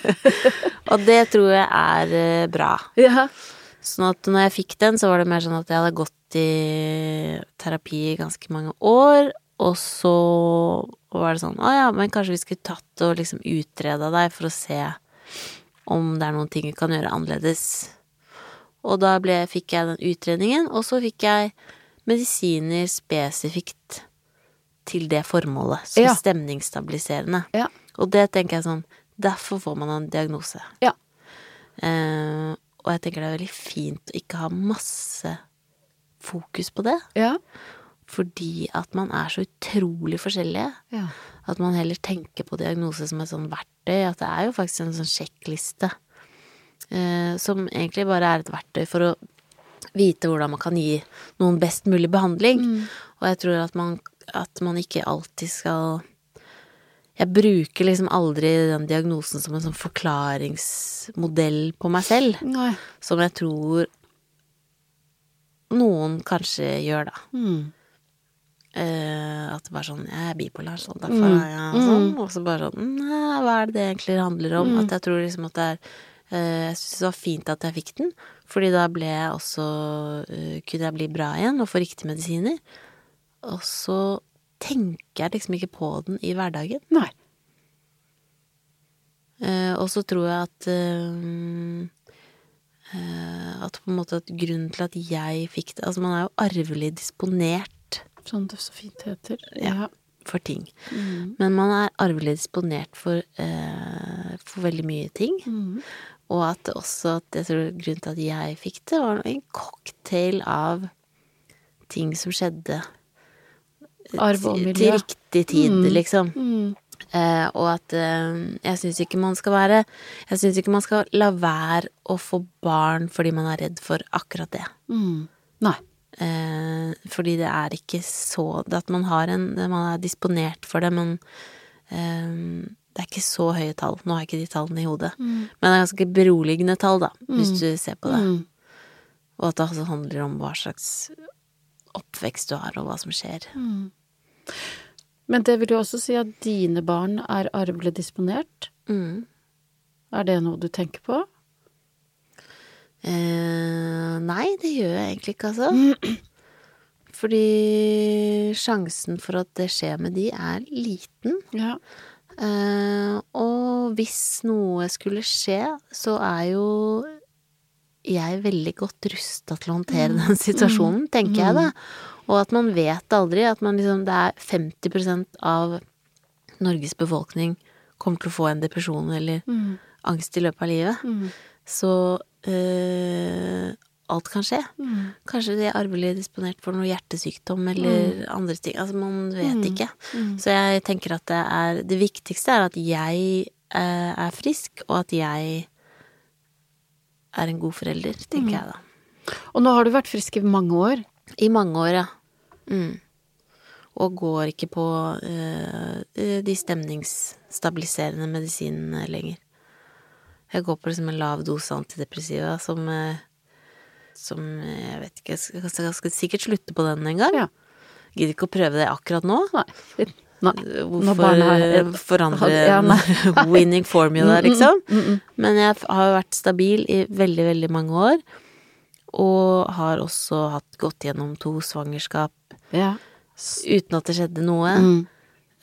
og det tror jeg er bra. Ja. Sånn at når jeg fikk den, så var det mer sånn at jeg hadde gått i terapi i ganske mange år, og så var det sånn Å ja, men kanskje vi skulle tatt og liksom utreda deg for å se om det er noen ting vi kan gjøre annerledes. Og da ble, fikk jeg den utredningen, og så fikk jeg medisiner spesifikt til det formålet, som Ja. stemningsstabiliserende. Ja. Og det tenker jeg sånn Derfor får man en diagnose. Ja. Eh, og jeg tenker det er veldig fint å ikke ha masse fokus på det, Ja. fordi at man er så utrolig forskjellige. ja. At man heller tenker på diagnose som et sånn verktøy, at det er jo faktisk en sånn sjekkliste. Eh, som egentlig bare er et verktøy for å vite hvordan man kan gi noen best mulig behandling. Og jeg tror at man, at man ikke alltid skal Jeg bruker liksom aldri den diagnosen som en sånn forklaringsmodell på meg selv, Nei. som jeg tror noen kanskje gjør, da. Mm. Eh, at det bare sånn Jeg er bipolar, sånn derfor er jeg sånn. Og så bare sånn Nei, hva er det det egentlig handler om? At jeg tror liksom at det er eh, Jeg syns det var fint at jeg fikk den, fordi da ble jeg også eh, Kunne jeg bli bra igjen og få riktige medisiner. Og så tenker jeg liksom ikke på den i hverdagen. Nei. Uh, og så tror jeg at uh, uh, At på en måte at grunnen til at jeg fikk det Altså, man er jo arvelig disponert Som det så fint heter. Ja. for ting. Mm. Men man er arvelig disponert for, for veldig mye ting. Mm. Og at også at jeg tror grunnen til at jeg fikk det, var en cocktail av ting som skjedde til- riktig tid, Mm. liksom. Mm. Eh, og at eh, jeg syns ikke man skal være Jeg syns ikke man skal la være å få barn fordi man er redd for akkurat det. Mm. Nei. Eh, fordi det er ikke så At man har en Man er disponert for det, men det er ikke så høye tall. Nå har jeg ikke de tallene i hodet. Men det er ganske beroligende tall, da, hvis du ser på det. Mm. Og at det også handler om hva slags oppvekst du har, og hva som skjer. Men det vil jo også si at dine barn er arvelig disponert. Mm. Er det noe du tenker på? Eh, nei, det gjør jeg egentlig ikke, altså. Fordi sjansen for at det skjer med de, er liten. Ja. Eh, og hvis noe skulle skje, så er jo jeg er veldig godt rusta til å håndtere den situasjonen, tenker jeg da. Og at man vet aldri at man liksom Det er 50% av Norges befolkning kommer til å få en depresjon eller Mm. angst i løpet av livet. Mm. Så øh, alt kan skje. Mm. Kanskje de er arvelig disponert for noe hjertesykdom eller andre ting. Altså, man vet Mm. ikke. Mm. Så jeg tenker at det er Det viktigste er at jeg øh, er frisk, og at jeg er en god forelder, tenker jeg da. Og nå har du vært frisk i mange år. I mange år, ja. Mm. Og går ikke på uh, de stemningsstabiliserende medisinene lenger. Jeg går på liksom en lav dose antidepressiva som eh, som Jeg vet ikke, jeg skal, jeg skal sikkert slutte på den en gang. Ja. Gidder ikke å prøve det akkurat nå. Nei. Nei. Hvorfor forandre Ja, winning formula, liksom? Mm, mm, Men jeg har vært stabil i veldig, veldig mange år. Og har også hatt gått gjennom to svangerskap Ja. uten at det skjedde noe. Mm.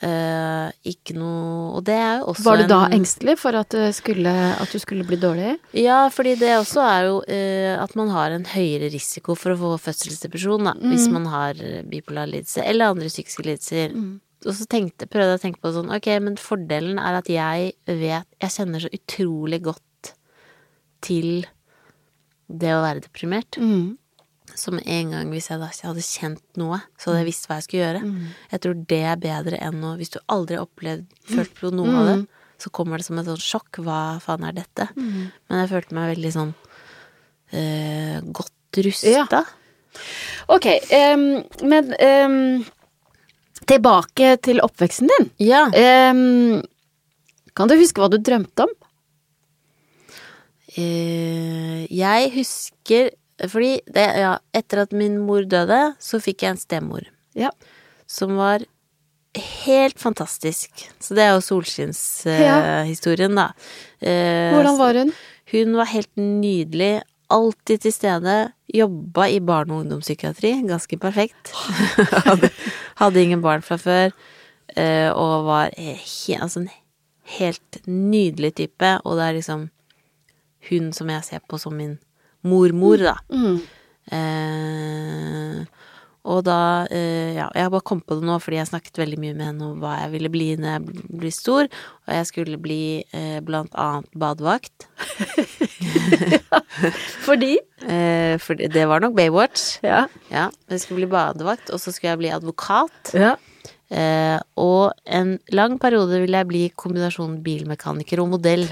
Eh, ikke noe Og det er jo også Var du da en- engstelig for at, det skulle, at du skulle bli dårlig? Ja, fordi det også er jo eh, at man har en høyere risiko for å få fødselsdepresjon, da, hvis man har eh, bipolar lidelse eller andre psykiske lidelser. Og så tenkte, prøvde jeg å tenke på sånn, ok, men fordelen er at jeg vet Jeg kjenner så utrolig godt til det å være deprimert. Mm. Som en gang hvis jeg da ikke hadde kjent noe, så hadde jeg visst hva jeg skulle gjøre. Jeg tror det er bedre enn å Hvis du aldri har opplevd, følt på noe av det, så kommer det som et sånt sjokk. Hva faen er dette? Men jeg følte meg veldig sånn øh, godt rusta. Ja. Ok, um, men em, tilbake til oppveksten din. Ja. Um, kan du huske hva du drømte om? Uh, jeg husker Fordi det, ja, etter at min mor døde, så fikk jeg en stemor. Ja. Som var helt fantastisk. Så det er jo solskinnshistorien, da. Uh, Hvordan var hun? Hun var helt nydelig. Alltid til stede. Jobba i barne- og ungdomspsykiatri. Ganske perfekt. hadde, hadde ingen barn fra før. eh, Og var he, altså en helt nydelig type. Og det er liksom hun som jeg ser på som min mormor, da. Mm. Eh, og da eh, Ja, jeg har bare kommet på det nå fordi jeg snakket veldig mye med henne om hva jeg ville bli når jeg blir stor. Og jeg skulle bli eh, blant annet badevakt. Fordi? Eh, for det- det var nok Baywatch. Ja. Ja, jeg skulle bli badevakt, og så skulle jeg bli advokat. ja. Uh, og en lang periode ville jeg bli kombinasjonen bilmekaniker og modell.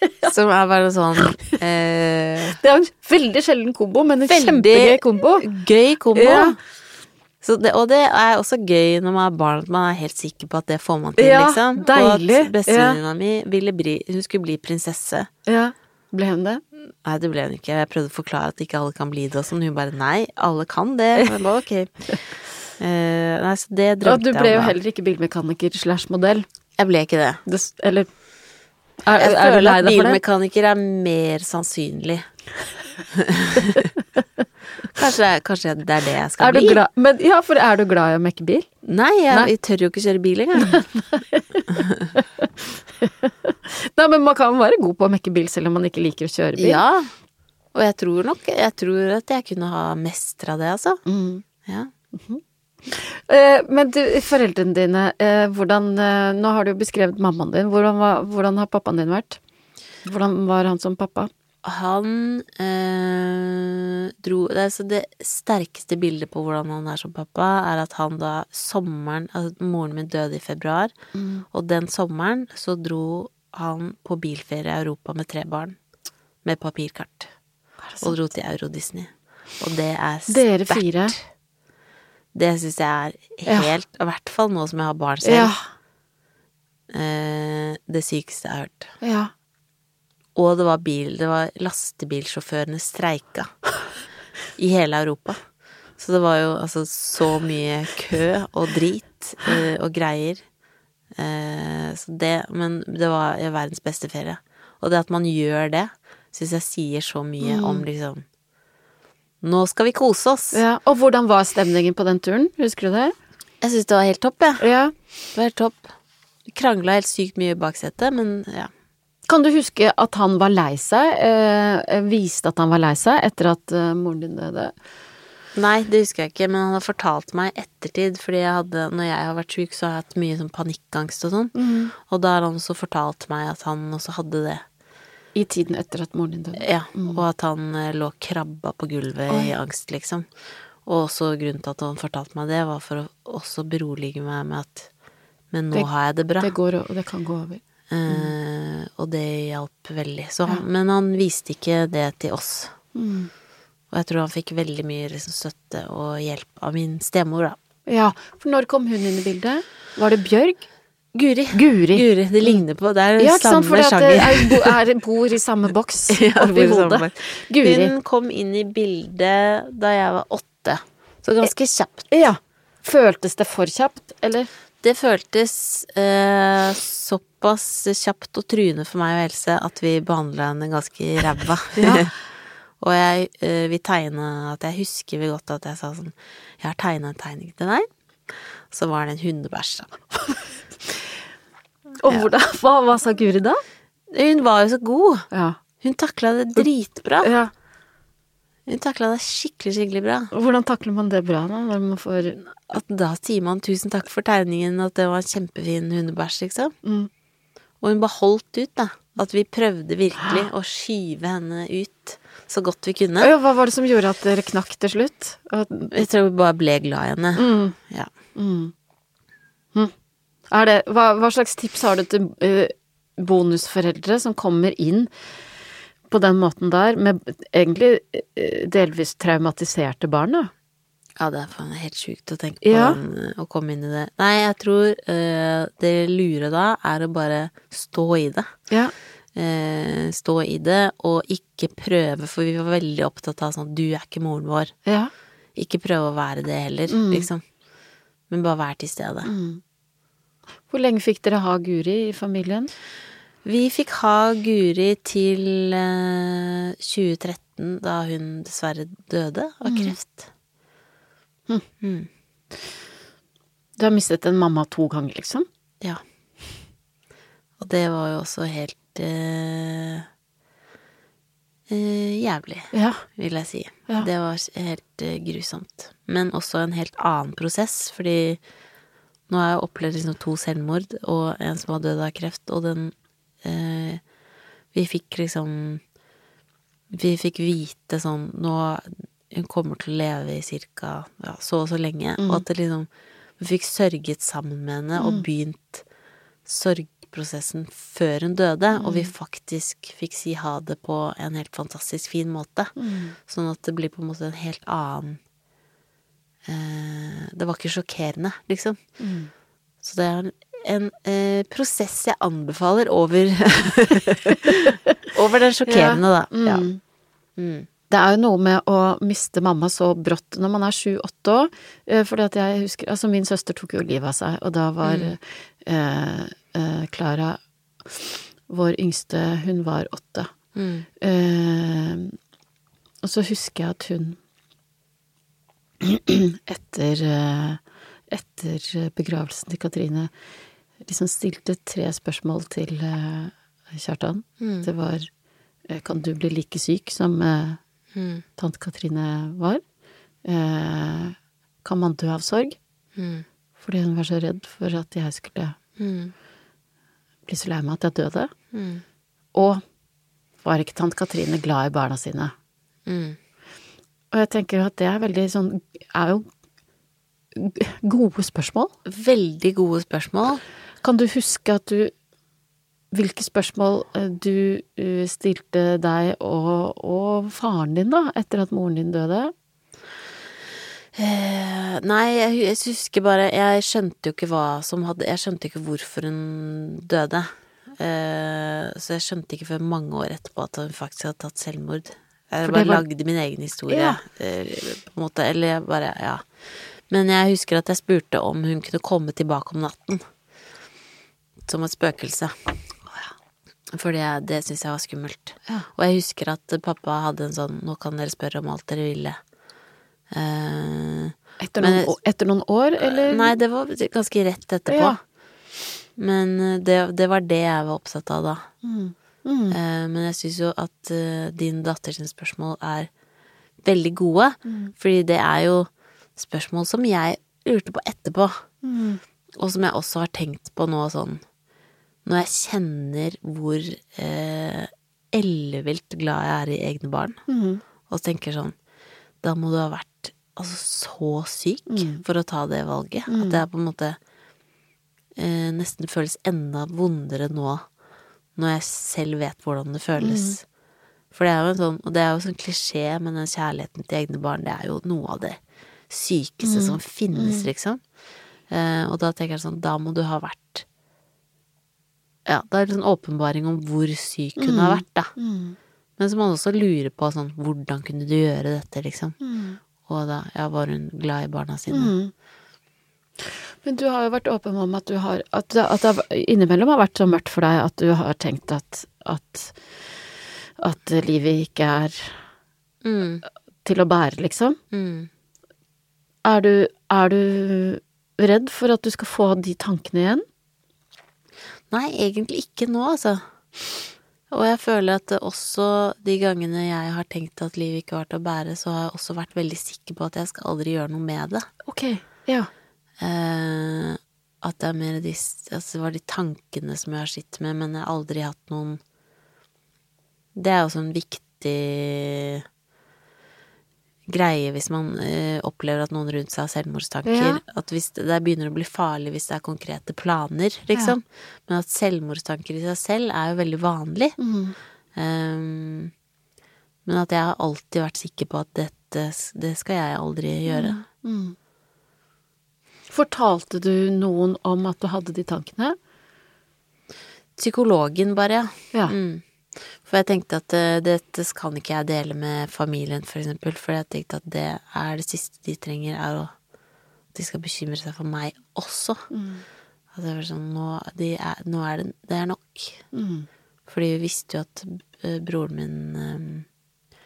Som er bare sånn eh, Det er en veldig sjelden kombo, men en kjempegøy kombo. Gøy kombo. Ja. Så det, og det er også gøy når man er barn, at man er helt sikker på at det får man til, Ja, liksom. deilig. Og at bestevenninna mi ville bli Hun skulle bli prinsesse. Ja. Ble hun det? Nei, det ble hun ikke. Jeg prøvde å forklare at ikke alle kan bli det og sånn. Hun bare nei, alle kan det. Og Jeg bare ok. Uh, nei, så det Og drømte du ble jo heller ikke bilmekaniker slash modell. Jeg ble ikke det. Det, eller er, Jeg er føler at bilmekaniker er mer sannsynlig. kanskje, kanskje det er det jeg skal Er du bli? glad, men, ja, for er du glad i å mekke bil? Nei, jeg, Nei. jeg tør jo ikke kjøre bil engang. Nei, men man kan være god på å mekke bil selv om man ikke liker å kjøre bil. Ja. Og jeg tror nok Jeg tror at jeg kunne ha mestra det, altså. Mm. Ja. Eh, men du, foreldrene dine, eh, hvordan eh, Nå har du jo beskrevet mammaen din. Hvordan, var, hvordan har pappaen din vært? Hvordan var han som pappa? han øh, dro det, er det sterkeste bildet på hvordan han er som pappa, er at han da sommeren Altså, moren min døde i februar, og den sommeren så dro han på bilferie i Europa med tre barn, med papirkart, og dro til Euro-Disney. Og det er Dere fire. Det syns jeg er helt I hvert fall nå som jeg har barn selv. Ja. Eh, det sykeste jeg har hørt. Ja. Og det var bil, det var lastebilsjåførene streika i hele Europa. Så det var jo altså så mye kø og drit eh, og greier. Eh, så det, men det var verdens beste ferie. Og det at man gjør det, syns jeg sier så mye om liksom Nå skal vi kose oss! ja. Og hvordan var stemningen på den turen? Husker du det? Jeg syns det var helt topp, jeg. Ja. Det var helt topp. Vi krangla helt sykt mye i baksetet, men ja. Kan du huske at han var lei seg? Eh, viste at han var lei seg etter at eh, moren din døde? Nei, det husker jeg ikke, men han har fortalt meg i ettertid, fordi jeg hadde, når jeg har vært syk, så har jeg hatt mye sånn panikkangst og sånn. Og da har han også fortalt meg at han også hadde det. I tiden etter at moren din døde? Ja, og at han eh, lå krabba på gulvet i angst, liksom. Og også grunnen til at han fortalte meg det, var for å også berolige meg med at Men nå Det- har jeg det bra. Det går og det kan gå over. Eh, og det hjalp veldig. Så ja. Men han viste ikke det til oss. Og jeg tror han fikk veldig mye liksom, støtte og hjelp av min stemor, da. Ja, for når kom hun inn i bildet? Var det Bjørg? Guri. Guri. Guri, det ligner på Det er Ja, samme sjanger. er, bo- er, bor i samme boks Ja, oppi hodet. Guri. Hun kom inn i bildet da jeg var åtte. Så ganske kjapt. Ja. Føltes det for kjapt, eller? Det føltes eh, såpass kjapt og truende for meg og Else at vi behandla henne ganske ræva. Ja. og jeg eh, vi tegne at jeg husker vel godt at jeg sa sånn Jeg har tegna en tegning til deg. Så var det en hundebæsj, da. Og hvordan, hva, hva sa Guri da? Hun var jo så god. Ja. Hun takla det dritbra. ja. Hun takla det skikkelig, skikkelig bra. Hvordan takler man det bra, da? Når man får At da sier man tusen takk for tegningen, at det var en kjempefin hundebæsj, liksom. mm. Og hun bare holdt ut, da. At vi prøvde virkelig å skyve henne ut så godt vi kunne. ja, Hva var det som gjorde at dere knakk til slutt? At, Jeg tror vi bare ble glad i henne. mm. Ja. Mm. Det, hva, hva slags tips har du til uh, bonusforeldre som kommer inn på den måten der, med egentlig uh, delvis traumatiserte barn, da? ja, det er faen helt sjukt å tenke på Ja. den, å komme inn i det. Nei, jeg tror uh, det lure da er å bare stå i det. Ja. Eh, stå i det, og ikke prøve, for vi var veldig opptatt av sånn du er ikke moren vår. ja. Ikke prøve å være det heller, liksom. Men bare være til stede. Hvor lenge fikk dere ha Guri i familien? Vi fikk ha Guri til eh, 2013, da hun dessverre døde av kreft. Du har mistet en mamma to ganger, liksom? Ja. Og det var jo også helt eh, eh, jævlig, Ja. vil jeg si. Ja. Det var helt eh, grusomt. Men også en helt annen prosess, fordi nå har jeg opplevd liksom to selvmord og en som har dødd av kreft, og den eh, Vi fikk liksom Vi fikk vite sånn Nå Hun kommer til å leve i cirka ja, så og så lenge, og at det liksom Vi fikk sørget sammen med henne og begynt sorgprosessen før hun døde, og vi faktisk fikk si ha det på en helt fantastisk fin måte. Sånn at det blir på en måte en helt annen Det var ikke sjokkerende, liksom. Så det er en eh, prosess jeg anbefaler over Over den sjokkerende, da. Ja. Mm. Det er jo noe med å miste mamma så brått når man er sju-åtte år. eh, Fordi at jeg husker Altså, min søster tok jo livet av seg, og da var eh, eh, Klara vår yngste, hun var åtte. Mm. Eh, og så husker jeg at hun etter, eh, etter begravelsen til Katrine liksom stilte tre spørsmål til eh, Kjartan. Mm. Det var eh, Kan du bli like syk som Mm. tante Katrine var? Eh, kan man dø av sorg? Mm. Fordi hun var så redd for at jeg skulle Mm. bli så lei meg at jeg døde. Mm. Og var ikke tante Katrine glad i barna sine. Mm. Og jeg tenker at det er veldig sånn Er jo gode spørsmål. Veldig gode spørsmål. Kan du huske at du Hvilke spørsmål eh, du eh, stilte deg og, og faren din, da, etter at moren din døde? Eh, nei, jeg, jeg husker bare Jeg skjønte jo ikke hva som hadde Jeg skjønte ikke hvorfor hun døde. Eh, så jeg skjønte ikke før mange år etterpå at hun faktisk hadde tatt selvmord. Jeg bare var- lagde min egen historie, Ja. eh, på en måte. Eller jeg bare Ja. Men jeg husker at jeg spurte om hun kunne komme tilbake om natten. Som et spøkelse. For det, det syntes jeg var skummelt. Ja. Og jeg husker at pappa hadde en sånn 'nå kan dere spørre om alt dere ville'. Eh, Etter noen, etter noen år, eller? Nei, det var ganske rett etterpå. Ja. Men eh, det, det var det jeg var opptatt av da. Mm. Mm. Eh, Men jeg syns jo at eh, din datters spørsmål er veldig gode. Mm. Fordi det er jo spørsmål som jeg lurte på etterpå. Mm. Og som jeg også har tenkt på nå sånn Når jeg kjenner hvor eh, ellevilt glad jeg er i egne barn, Mm. og tenker sånn Da må du ha vært altså så syk Mm. for å ta det valget. At det er på en måte eh, nesten føles enda vondere nå, når jeg selv vet hvordan det føles. For det er jo en sånn, og det er jo sånn klisjé, men den kjærligheten til egne barn, det er jo noe av det sykeste som finnes, liksom. Eh, og da tenker jeg sånn, da må du ha vært Ja, da er det sånn åpenbaring om hvor syk hun har vært, da. Mm. Men så må man også lure på sånn, hvordan kunne du gjøre dette, liksom? Mm. Og da, ja, var hun glad i barna sine? Mm. Men du har jo vært åpen om at du har At det, at det har- innimellom har vært så mørkt for deg at du har tenkt at at, at livet ikke er Mm, til å bære, liksom. mm. Er du, er du redd for at du skal få de tankene igjen? Nei, egentlig ikke nå, altså. Og jeg føler at også de gangene jeg har tenkt at livet ikke var til å bære, så har jeg også vært veldig sikker på at jeg skal aldri gjøre noe med det. Ok, ja. Eh, at det er mer de Altså, var de tankene som jeg har sittet med, men jeg har aldri hatt noen Det er også en viktig greie hvis man eh, opplever at noen rundt seg har selvmordstanker. Ja. At hvis det, det begynner å bli farlig hvis det er konkrete planer, liksom. Men at selvmordstanker i seg selv er jo veldig vanlig. Mm. Um, men at jeg har alltid vært sikker på at dette Det skal jeg aldri gjøre. Mm. Fortalte du noen om at du hadde de tankene? Psykologen, bare, ja. Ja. Mm. For jeg tenkte at eh, dette kan ikke jeg dele med familien, for eksempel. For jeg tenkte at det er det siste de trenger, er At de skal bekymre seg for meg også. Mm. At det var sånn Nå, de er, nå er det Det er nok. Mm. Fordi vi visste jo at eh, broren min eh,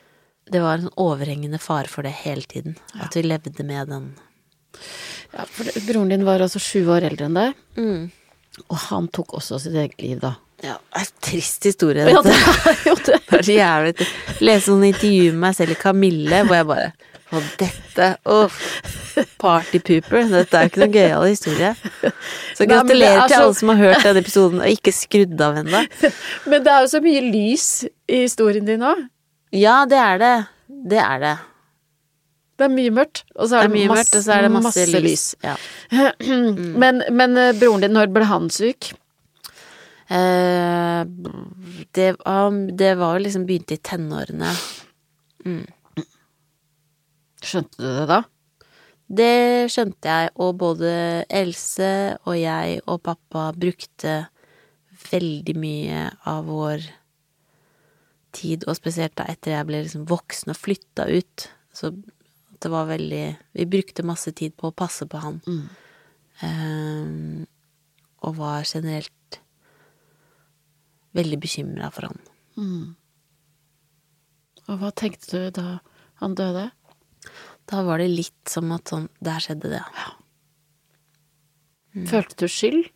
Det var en overhengende fare for det hele tiden. At vi levde med den. Ja, for det- broren din var altså sju år eldre enn deg, Mm. og han tok også sitt eget liv da. Ja, det er en trist historie, dette. Ja, det er jo det. Det er så jævlig Lese noen intervjuer med meg selv i Kamille, hvor jeg bare Og dette Oh, partypooper. Dette er jo ikke noen gøyal historie. Så gratulerer er til så- alle som har hørt denne episoden og ikke skrudd av ennå. Men det er jo så mye lys i historien din òg. Ja, det er det. Det er det. Det er mye mørkt, og så er er det, mye masse, mørkt, og så er det masse, lys. Ja. Men, men eh, broren din, når ble han syk? Eh, det, det var jo liksom begynte i tenårene. Skjønte du det da? Det skjønte jeg, og både Else og jeg og pappa brukte veldig mye av vår tid, og spesielt da etter jeg ble liksom voksen og flytta ut, så det var veldig Vi brukte masse tid på å passe på han. Mm. Um, og var generelt veldig bekymra for han. Mm. Og hva tenkte du da han døde? Da var det litt som at sånn Der skjedde det. Følte du skyld?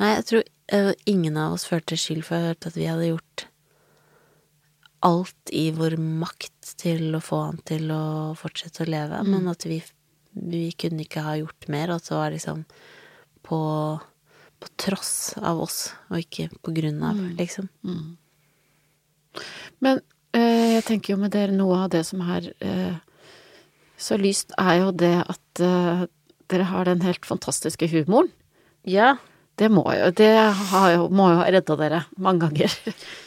Nei, jeg tror uh, ingen av oss følte skyld, for jeg hørte at vi hadde gjort alt i vår makt til å få han til å fortsette å leve, men at vi, vi kunne ikke ha gjort mer, og at det var liksom på, på tross av oss, og ikke på grunn av, liksom. Men eh, jeg tenker jo med dere, noe av det som er eh, så lyst, er jo det at eh, dere har den helt fantastiske humoren. Ja. Det må jo, det har jo, må jo ha redda dere mange ganger.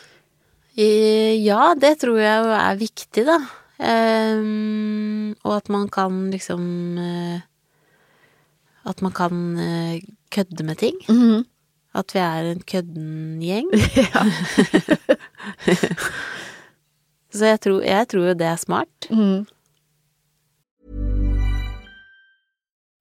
Eh, Ja, det tror jeg jo er viktig, da. Ehm, og at man kan liksom eh, At man kan eh, kødde med ting. Mhm. At vi er en kødden gjeng. ja. Så jeg tror, jeg tror jo det er smart. Mhm.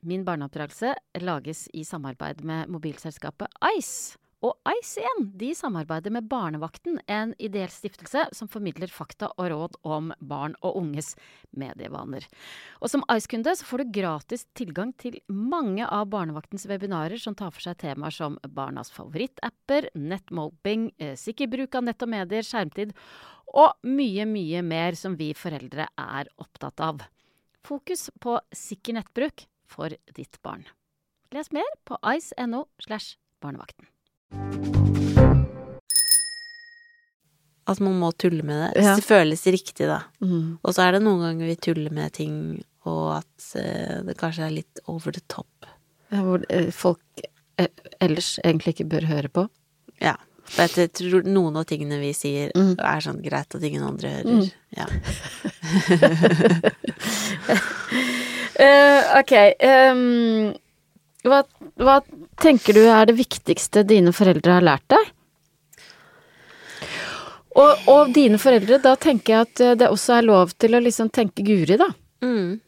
Min barneoppdragelse lages i samarbeid med mobilselskapet Ice. Og igjen, de samarbeider med Barnevakten, en ideell stiftelse som formidler fakta og råd om barn og unges medievaner. Og som Ice-kunde så får du gratis tilgang til mange av Barnevaktens webinarer som tar for seg temaer som barnas favorittapper, nettmobbing, eh, sikker bruk av nett og medier, skjermtid og mye, mye mer som vi foreldre er opptatt av. Fokus på sikker nettbruk for ditt barn. Les mer på ice.no slash barnevakten. At man må tulle med det. Ja. Det føles riktig, da. Mm. Og så er det noen ganger vi tuller med ting, og at eh, det kanskje er litt over the top. Ja, hvor eh, folk eh, ellers egentlig ikke bør høre på. Ja. For jeg tror noen av tingene vi sier, Mm. er sånn greit at ingen andre hører. Ja. uh, ok. ehm, hva, hva tenker du er det viktigste dine foreldre har lært deg? Og, og dine foreldre, da tenker jeg at det også er lov til å liksom tenke Guri, da. Mm.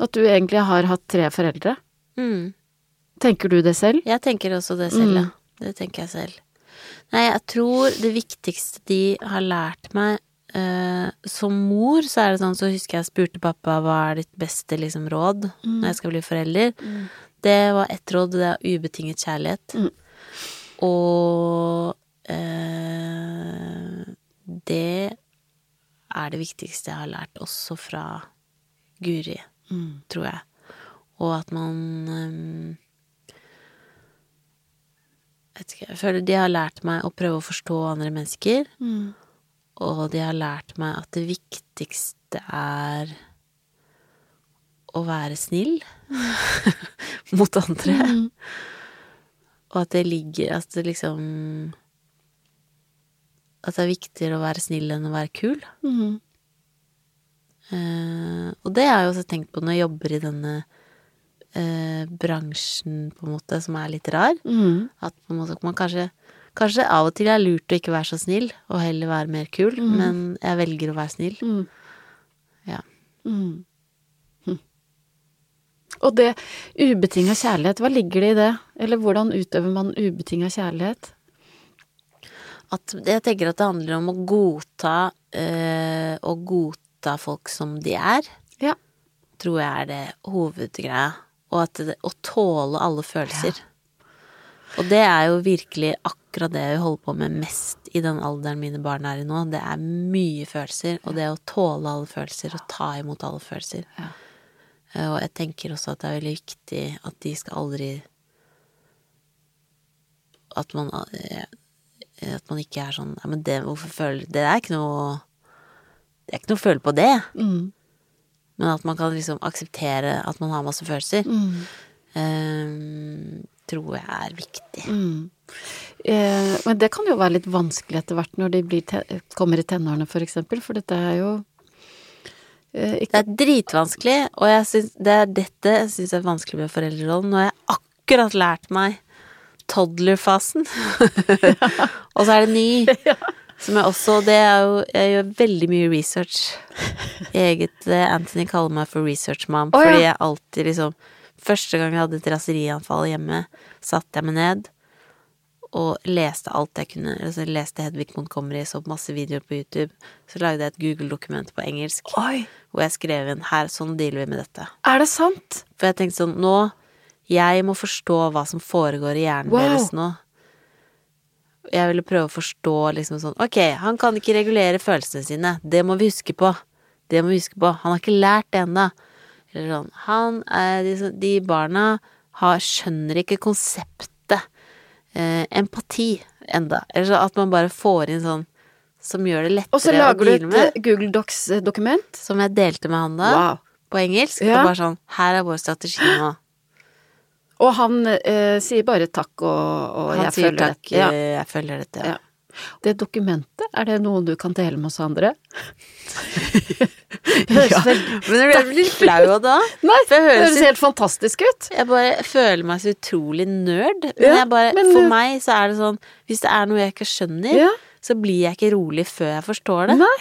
At du egentlig har hatt tre foreldre. Mm. Tenker du det selv? Jeg tenker også det selv, ja. Mm. Det tenker jeg selv. Nei, jeg tror det viktigste de har lært meg eh, Som mor, så er det sånn, så husker jeg spurte pappa hva er ditt beste liksom, råd når jeg skal bli forelder. Det var ett råd, det er ubetinget kjærlighet. Mm. Og uh, det er det viktigste jeg har lært, også fra Guri, tror jeg. Og at man um, jeg, ikke, jeg føler de har lært meg å prøve å forstå andre mennesker. Og de har lært meg at det viktigste er å være snill mot andre. Og at det ligger At det liksom At det er viktigere å være snill enn å være kul. Eh, og det har jeg også tenkt på når jeg jobber i denne uh, bransjen, på en måte, som er litt rar. Mm. At på en måte man kanskje Kanskje av og til er lurt å ikke være så snill, og heller være mer kul, men jeg velger å være snill. Mm. Ja. Mm. Hm. Og det ubetinga kjærlighet, hva ligger det i det? Eller hvordan utøver man ubetinga kjærlighet? At jeg tenker at det handler om å godta øh, Å godta folk som de er, Ja. tror jeg er det hovedgreia. Og at det, å tåle alle følelser. Og det er jo virkelig akkurat det jeg holder på med mest i den alderen mine barn er i nå. Det er mye følelser, og det å tåle alle følelser og ta imot alle følelser. Ja. Eh, Og jeg tenker også at det er veldig viktig at de skal aldri At man eh, At man ikke er sånn men det, hvorfor føler Det er ikke noe Det er ikke noe å føle på det. Mm. Men at man kan liksom akseptere at man har masse følelser. Mm. eh, tror jeg er viktig. Mm. Eh, men det kan jo være litt vanskelig etter hvert når de kommer i tenårene, for eksempel, for dette er jo eh, Det er dritvanskelig, og jeg synes, det er dette jeg syns er vanskelig med foreldrerollen. Nå har jeg akkurat lært meg toddler-fasen. og så er det ny. Som jeg også Det er jo Jeg gjør veldig mye research. Eget eh, Anthony kaller meg for research mom, oh, ja. fordi jeg alltid liksom Første gang jeg hadde et raserianfall hjemme, satte jeg meg ned og leste alt jeg kunne. Altså, leste Hedvig Montgomery, så masse videoer på YouTube. Så lagde jeg et Google-dokument på engelsk Oi, hvor jeg skrev inn her, sånn dealer vi med dette. er det sant? For jeg tenkte sånn, nå Jeg må forstå hva som foregår i hjernen Wow. deres nå. Jeg ville prøve å forstå liksom sånn Ok, han kan ikke regulere følelsene sine. Det må vi huske på. Det må vi huske på. Han har ikke lært det ennå. Eller sånn Han er de, de barna har, skjønner ikke konseptet eh, empati enda. Eller så at man bare får inn sånn som gjør det lettere å deale med. Og så lager du et eh, Google Docs-dokument. Som jeg delte med han da, Wow. på engelsk. Ja. Og bare sånn Her er vår strategi nå. Og han eh, sier bare takk og, og Han jeg føler takk, det. Ja. eh, jeg følger dette. Ja. Det dokumentet, er det noe du kan dele med oss andre? Ja. Men jeg blir litt flau av det. Nei, det høres ut- helt fantastisk ut. Jeg bare føler meg så utrolig nerd. Men, Ja, bare, men for meg så er det sånn Hvis det er noe jeg ikke skjønner, Ja. så blir jeg ikke rolig før jeg forstår det. Nei.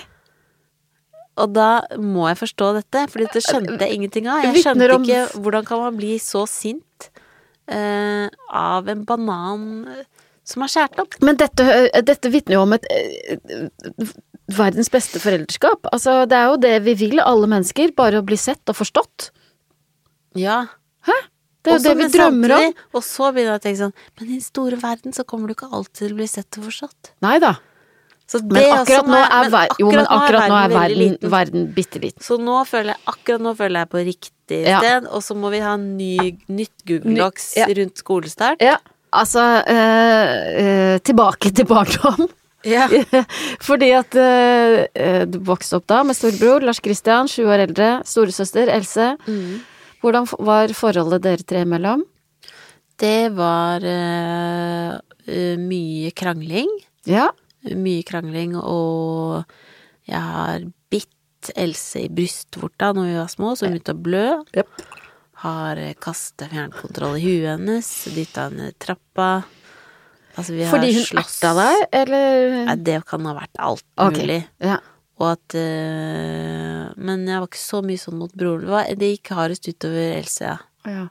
Og da må jeg forstå dette, for dette skjønte jeg ingenting av. Jeg skjønte ikke hvordan kan man bli så sint uh, av en banan som har skåret opp. Men dette, eh, dette vitner jo om et eh, verdens beste foreldreskap. Altså, det er jo det vi vil, alle mennesker. Bare å bli sett og forstått. Ja. Hæ? Det er jo det vi drømmer drømmer om. Og så begynner jeg å tenke sånn Men i den store verden så kommer du ikke alltid til å bli sett og forstått. Nei da. Så Men akkurat nå må jeg- er, ver jo, men akkurat nå er verden, verden bitte liten. Så nå føler jeg, akkurat nå føler jeg på riktig Ja. sted, og så må vi ha en ny, nytt Google Ny- Docs ja. rundt skolestart. Ja, altså eh, eh, Tilbake til barndom. Ja. Fordi at eh, eh, du vokste opp da med storebror Lars Kristian, sju år eldre, storesøster Else. Mm. Hvordan var forholdet dere tre imellom? Det var eh, eh, mye krangling. Ja. Mye krangling, og jeg har bitt Else i brystvorta når vi var små, så hun begynte å blø. Yep. Har kasta fjernkontroll i huet hennes, dytta henne ned trappa. Altså, vi har Fordi hun slåss. erta deg, eller? Nei, det kan ha vært alt Ok. mulig. Ja. Og at eh, Men jeg var ikke så mye sånn mot broren. Det, gikk hardest utover Else, ja. ja.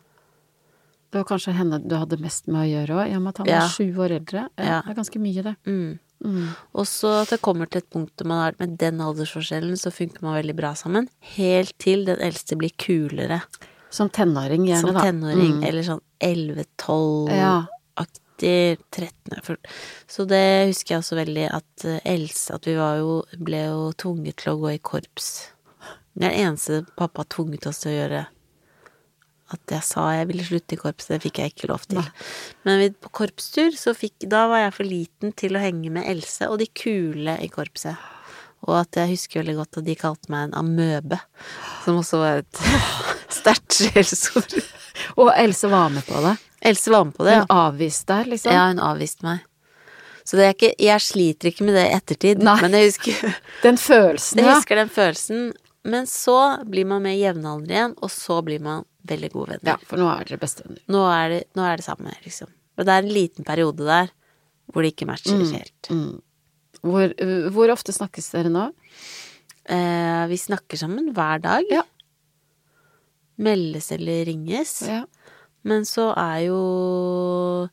Det var kanskje henne du hadde mest med å gjøre òg, i og med at han Ja. var sju år eldre. Ja. Det er ganske mye, det. Mm. Mm. Og så at det kommer til et punkt hvor man har med den aldersforskjellen, så funker man veldig bra sammen. Helt til den eldste blir kulere. Som tenåring, gjerne, som da. tenåring. Mm. Eller sånn 11-12-aktig. Ja. 13 Så det husker jeg også veldig at eh, Else At vi var jo, ble jo tvunget til å gå i korps. Det er det eneste pappa tvunget oss til å gjøre. At jeg sa jeg ville slutte i korpset, det fikk jeg ikke lov til. Men vi, på korpstur, så fikk Da var jeg for liten til å henge med Else og de kule i korpset. Og at jeg husker veldig godt at de kalte meg en amøbe. Som også var et sterkt sjelsord. Og Else var med på det. Else var med på det, ja. Hun avviste deg, liksom. Ja, hun avviste meg. Så det er ikke, jeg sliter ikke med det i ettertid, Nei. men jeg husker, Den følelsen, jeg husker den følelsen. Men så blir man med jevnaldrende igjen, og så blir man veldig gode venner. Ja, for nå er dere bestevenner. Nå, er det, nå er det samme, liksom. Og det er en liten periode der hvor det ikke matcher helt. Hvor, uh, hvor ofte snakkes dere nå? Eh, vi snakker sammen hver dag. Ja. Meldes eller ringes. Ja. Men så er jo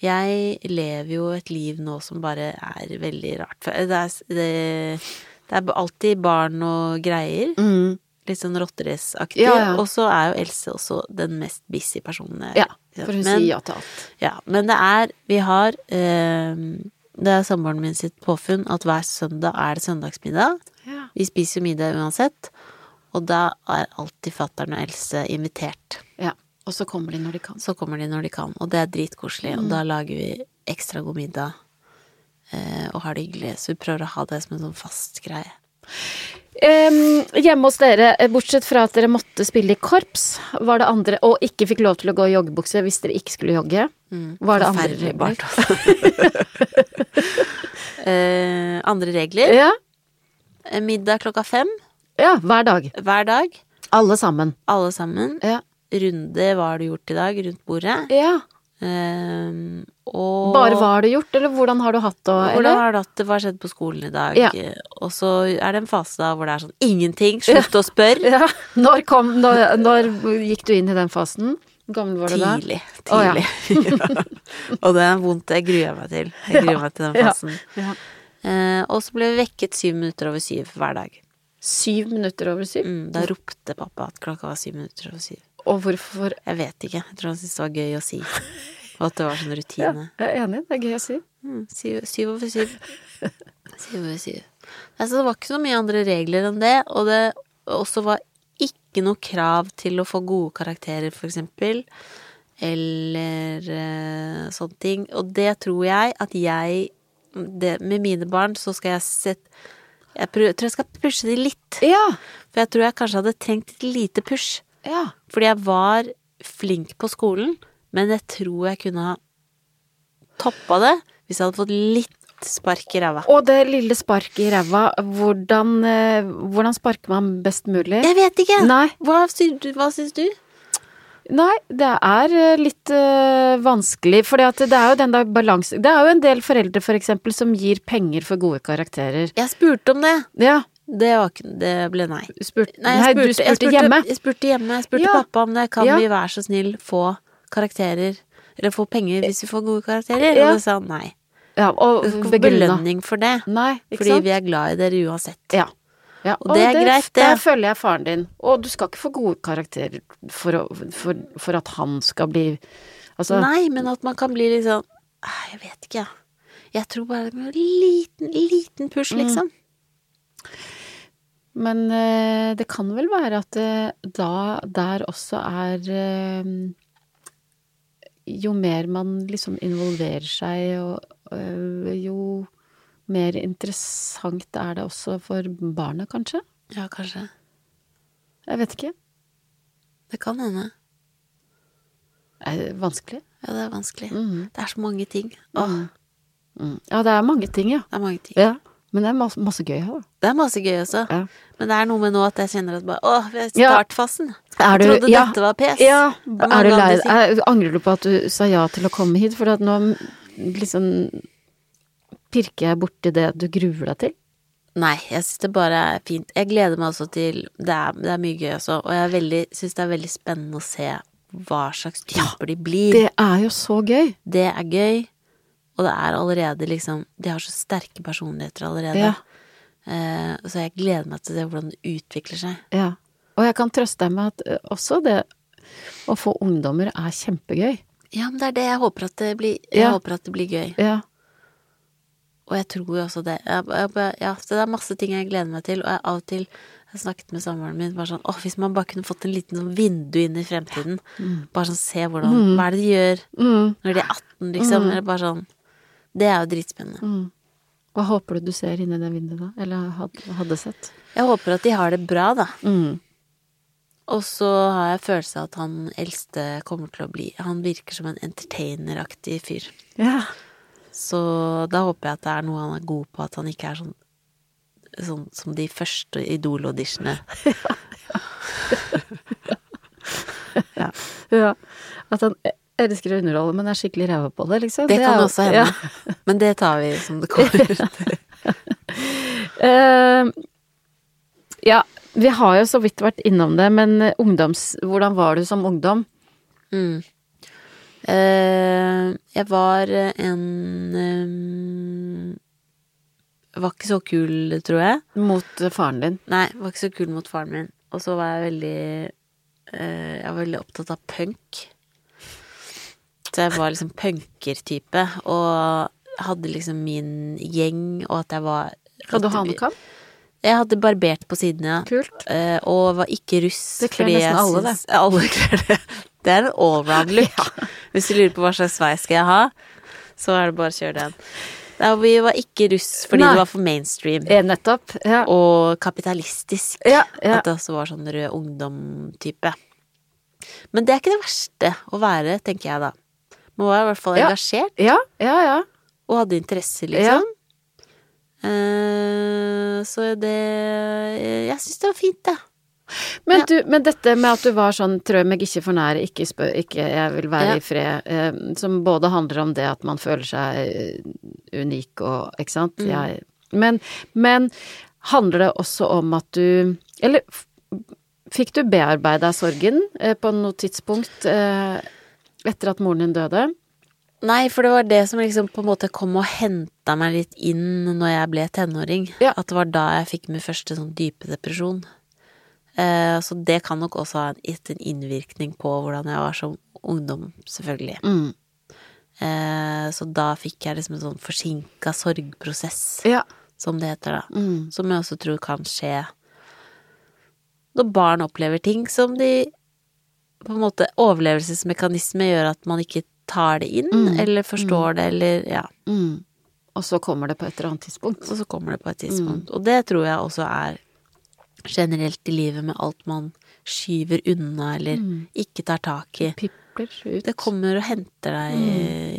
Jeg lever jo et liv nå som bare er veldig rart. Det er, det, det er alltid barn og greier. Mm. Litt sånn rotteraceaktig. Ja, ja. Og så er jo Else også den mest busy personen. ja, for hun men, sier ja til alt. Ja, men det er Vi har eh, Det er samboeren min sitt påfunn at hver søndag er det søndagsmiddag. Ja. Vi spiser jo middag uansett. Og da er alltid fatter'n og Else invitert. ja. Og så kommer de når de kan. Så kommer de når de kan, og det er dritkoselig. Og da lager vi ekstra god middag eh, og har det hyggelig. Så vi prøver å ha det som en sånn fast greie. Em, hjemme hos dere, eh, bortsett fra at dere måtte spille i korps, var det andre Og ikke fikk lov til å gå i joggebukse hvis dere ikke skulle jogge. Var det andre regler? eh, andre regler. Ja. Eh, Middag klokka fem ja, hver dag. hver dag. Alle sammen. Alle sammen. Ja. Runde har du gjort i dag rundt bordet. ja. Eh, og Bare hva har du gjort, eller hvordan har du hatt det? Hvordan har du hatt det? Hva har skjedd på skolen i dag? Ja. Og så er det en fase da hvor det er sånn ingenting, slutt å spørre. Ja. Når, kom, når, når gikk du inn i den fasen? Hvor gammel var du da? Tidlig. Å, ja. Tidlig. og det er vondt. Jeg gruer meg til. Jeg gruer meg til den fasen. Ja. Eh, og så ble vi vekket syv minutter over syv hver dag. Syv minutter over syv? Mm, da ropte pappa at klokka var syv minutter over syv. Og hvorfor Jeg vet ikke. Jeg tror han syntes det var gøy å si. Og at det var sånn Ja, rutine. jeg er enig. Det er gøy å si. Mm, syv, syv over syv. Syv over syv. Altså, det var ikke så mye andre regler enn det, og det også var ikke noe krav til å få gode karakterer, for eksempel. Eller uh, sånne ting. Og det tror jeg at jeg det, Med mine barn så skal jeg sette Jeg tror jeg skal pushe de litt. Ja. For jeg tror jeg kanskje hadde trengt et lite push. Ja. Fordi jeg var flink på skolen, men jeg tror jeg kunne ha toppa det hvis jeg hadde fått litt spark i ræva. Og det lille sparket i ræva, hvordan, eh, hvordan sparker man best mulig? Jeg vet ikke! Nei. Hva, hva syns du? Nei, det er eh, litt øh, vanskelig, for det er jo den der balanse... Det er jo en del foreldre, for eksempel, som gir penger for gode karakterer. Jeg spurte om det. Ja, Det, var det ble nei. Spurt, Nei, nei, jeg spurte, du spurte, jeg spurte hjemme. Jeg spurte hjemme. Jeg spurte Ja. pappa om det. Kan Ja. vi være så snill få karakterer Eller få penger hvis vi får gode karakterer? Ja. Og det sa han nei. Ja, og belønning for det. Nei, Fordi sant? vi er glad i dere uansett. Ja. ja. Og det er greit, det. Der følger jeg faren din. Og du skal ikke få gode karakterer for, å, for, for at han skal bli Altså Nei, men at man kan bli litt sånn Jeg vet ikke, jeg. Jeg tror bare det med en liten, liten Mm. push, liksom. Men eh, det kan vel være at det da der også er eh, Jo mer man liksom involverer seg, og, eh, jo mer interessant er det også for barnet, kanskje? Ja, kanskje. Jeg vet ikke. Det kan hende. Er det vanskelig? Ja, det er vanskelig. Mhm. Det er så mange ting. Åh, Mm. Ja, det er mange ting, ja. det er mange ting. ja. Men det er masse, masse gøy her, da. Det er masse gøy også. Ja. Men det er noe med nå at jeg kjenner at bare Åh, vi er i Ja. startfasen. Jeg trodde ja. dette var pes. Ja, er du lei deg? er- Angrer du på at du sa ja til å komme hit? For at nå liksom pirker jeg borti det du gruer deg til. Nei, jeg syns det bare er fint. Jeg gleder meg også til Det er, det er mye gøy også, og jeg syns det er veldig spennende å se hva slags typer de blir. Det er jo så gøy. Det er gøy, og det er allerede liksom De har så sterke personligheter allerede. Ja. Eh, så jeg gleder meg til å se hvordan det utvikler seg. Ja. Og jeg kan trøste deg med at eh, også det å få ungdommer er kjempegøy. Ja, men det er det jeg håper at det blir. Jeg Ja. håper at det blir gøy. Ja. Og jeg tror jo også det. Jeg, jeg, ja, det er masse ting jeg gleder meg til, og jeg av og til jeg snakket med samboeren min bare sånn Åh, hvis man bare kunne fått en liten sånn vindu inn i fremtiden. Bare sånn se hvordan Hva er det de gjør Mm. når de er 18, liksom? Eller bare sånn Det er jo dritspennende. Mm. Hva håper du du ser inni det vinduet da? Eller hadde sett? Jeg håper at de har det bra, da. Mm. Og så har jeg følelse av at han eldste kommer til å bli Han virker som en entertaineraktig fyr. Ja. Så da håper jeg at det er noe han er god på, at han ikke er sånn Sånn som de første Idol-auditionene. ja. At han elsker å underholde, men er skikkelig ræva på det, liksom. Det det kan er, også hende. Ja. Men det tar vi som det kommer. uh, ja, vi har jo så vidt vært innom det, men eh, ungdoms... Hvordan var du som ungdom? Mm. Uh, jeg var en eh, Var ikke så kul, tror jeg. Mot eh, faren din? Nei, var ikke så kul mot faren min. Og så var jeg veldig uh, Jeg var veldig opptatt av punk. Jeg var liksom punkertype, og hadde liksom min gjeng, og at jeg var Hadde du hanekam? Jeg hadde barbert på siden, ja. Kult. Eh, og var ikke russ. Det kler nesten alle, det. Alle kler det. Det er en allround look. Hvis du lurer på hva slags sveis skal jeg ha, så er det bare å kjøre den. Vi var ikke russ fordi Nei. det var for mainstream. Eh, nettopp. Ja. Og kapitalistisk. Ja, ja. At det også var sånn rød ungdom-type. Men det er ikke det verste å være, tenker jeg da. Man var i hvert fall Ja. engasjert ja, ja, ja. og hadde interesse, liksom. Eh, så det Jeg syns det var fint, det. Men, du, men dette med at du var sånn trø meg ikke for nære, ikke spør, ikke jeg vil være i fred, eh, som både handler om det at man føler seg eh, unik og Ikke sant? Mm. Jeg, men, men handler det også om at du Eller Fikk du bearbeida sorgen eh, på noe tidspunkt eh, etter at moren din døde? Nei, for det var det som liksom på en måte kom og henta meg litt inn når jeg ble tenåring. Ja. At det var da jeg fikk min første sånn dype depresjon. Eh, så det kan nok også ha gitt en innvirkning på hvordan jeg var som ungdom, selvfølgelig. Mm. Eh, så da fikk jeg liksom en sånn forsinka sorgprosess, Ja. som det heter da. Mm. Som jeg også tror kan skje når barn opplever ting som de på en måte overlevelsesmekanisme gjør at man ikke tar det inn, Mm. eller forstår det, eller ja. Mm. Og så kommer det på et eller annet tidspunkt. Og så kommer det på et tidspunkt. Og det tror jeg også er generelt i livet med alt man skyver unna eller ikke tar tak i. Pipler ut. Det kommer og henter deg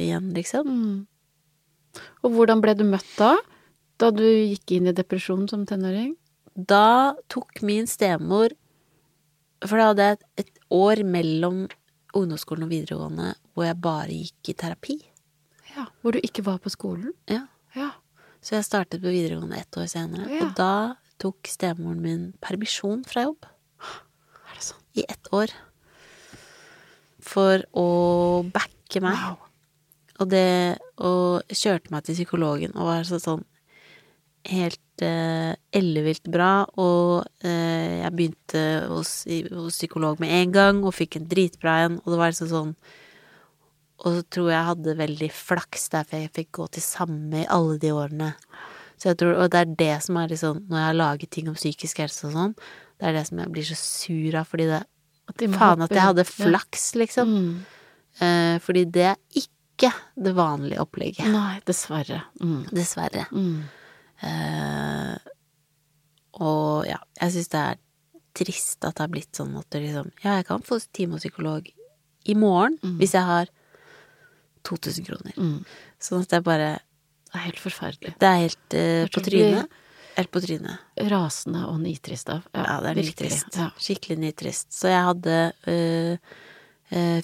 igjen, liksom. Mm. Og hvordan ble du møtt da? Da du gikk inn i depresjon som tenåring? Da tok min stemor For da hadde jeg et år mellom ungdomsskolen og videregående hvor jeg bare gikk i terapi. Ja. Hvor du ikke var på skolen? Ja. Ja. Så jeg startet på videregående ett år senere, Ja. og da tok stemoren min permisjon fra jobb Er det sånn? i ett år. For å backe meg. Wow. Og det Og kjørte meg til psykologen og var så sånn helt eh, ellevilt bra. Og eh, jeg begynte hos, i- hos psykolog med en gang og fikk en dritbra en, og det var liksom sånn Og så tror jeg jeg hadde veldig flaks derfor jeg fikk gå til samme i alle de årene. Så jeg tror, Og det er det som er liksom Når jeg har laget ting om psykisk helse og sånn, det er det som jeg blir så sur av, fordi det At Faen at jeg hadde flaks, liksom. Mm. Eh, fordi det er ikke det vanlige opplegget. Nei, dessverre. Mm. Dessverre. Mm. Eh, og ja, jeg syns det er trist at det har blitt sånn at liksom Ja, jeg kan få time hos psykolog i morgen hvis jeg har 2000 kroner. Mm. Sånn at jeg bare Det er helt forferdelig. Det er helt eh, på trynet. Helt på trynet. Rasende og nitrist av. Ja, det er nitrist. Ja. Skikkelig nitrist. Så jeg hadde øh,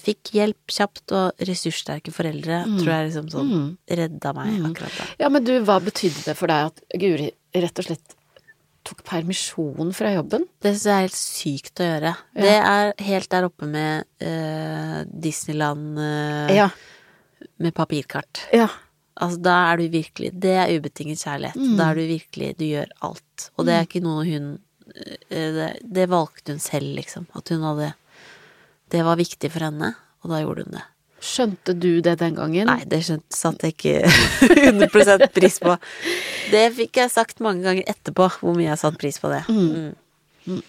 Fikk hjelp kjapt, og ressurssterke foreldre tror jeg liksom sånn Mm. redda meg akkurat da. ja, men du, hva betydde det for deg at Guri rett og slett tok permisjon fra jobben? Det syns jeg er helt sykt å gjøre. Det er helt der oppe med uh, Disneyland uh, Ja. med papirkart. Ja. Altså, da er du virkelig Det er ubetinget kjærlighet. Da er du virkelig Du gjør alt. Og det er ikke noe hun det, det valgte hun selv, liksom. At hun hadde Det var viktig for henne, og da gjorde hun det. Skjønte du det den gangen? Nei, det skjønte, satte jeg ikke 100% pris på. Det fikk jeg sagt mange ganger etterpå, hvor mye jeg satte pris på det. Mm.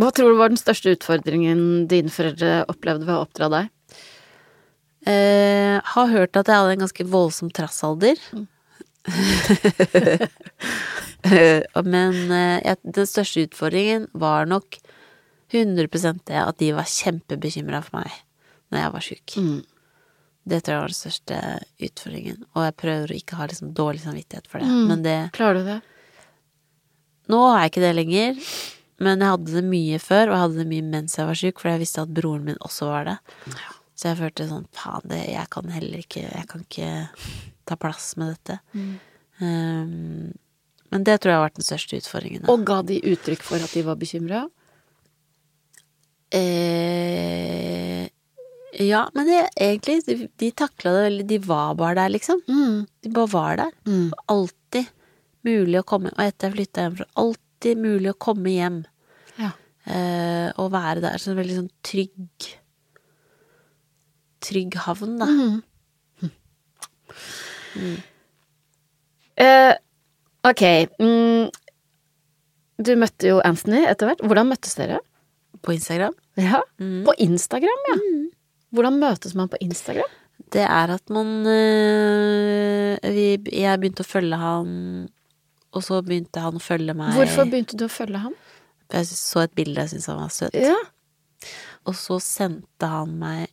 Hva tror du var den største utfordringen dine foreldre opplevde ved å oppdra deg? Eh, har hørt at jeg hadde en ganske voldsom trassalder. Mm. Men eh, den største utfordringen var nok 100 det at de var kjempebekymra for meg når jeg var sjuk. Det tror jeg var den største utfordringen. Og jeg prøver å ikke ha liksom dårlig samvittighet for det. Men det Klarer du det? Nå har jeg ikke det lenger, men jeg hadde det mye før, og jeg hadde det mye mens jeg var syk, for jeg visste at broren min også var det. Så jeg følte sånn, faen, det, jeg kan heller ikke Jeg kan ikke ta plass med dette. Um, men det tror jeg har vært den største utfordringen. da. Og ga de uttrykk for at de var bekymra? Eh, ja, men det, egentlig, de, de takla det veldig De var bare der, liksom. De bare var der. Alltid mulig å komme Og etter jeg flytta hjemmefra, alltid mulig å komme hjem. Ja. Eh, og være der. Så en veldig sånn trygg Trygg havn, da. Eh, ok. Mm, du møtte jo Anthony etter hvert. Hvordan møttes dere? På Instagram. Ja, På Instagram, ja. Hvordan møtes man på Instagram? Det er at man øh, vi, Jeg begynte å følge han, og så begynte han å følge meg. Hvorfor begynte du å følge han? Jeg så et bilde jeg syntes han var søt. Ja. Og så sendte han meg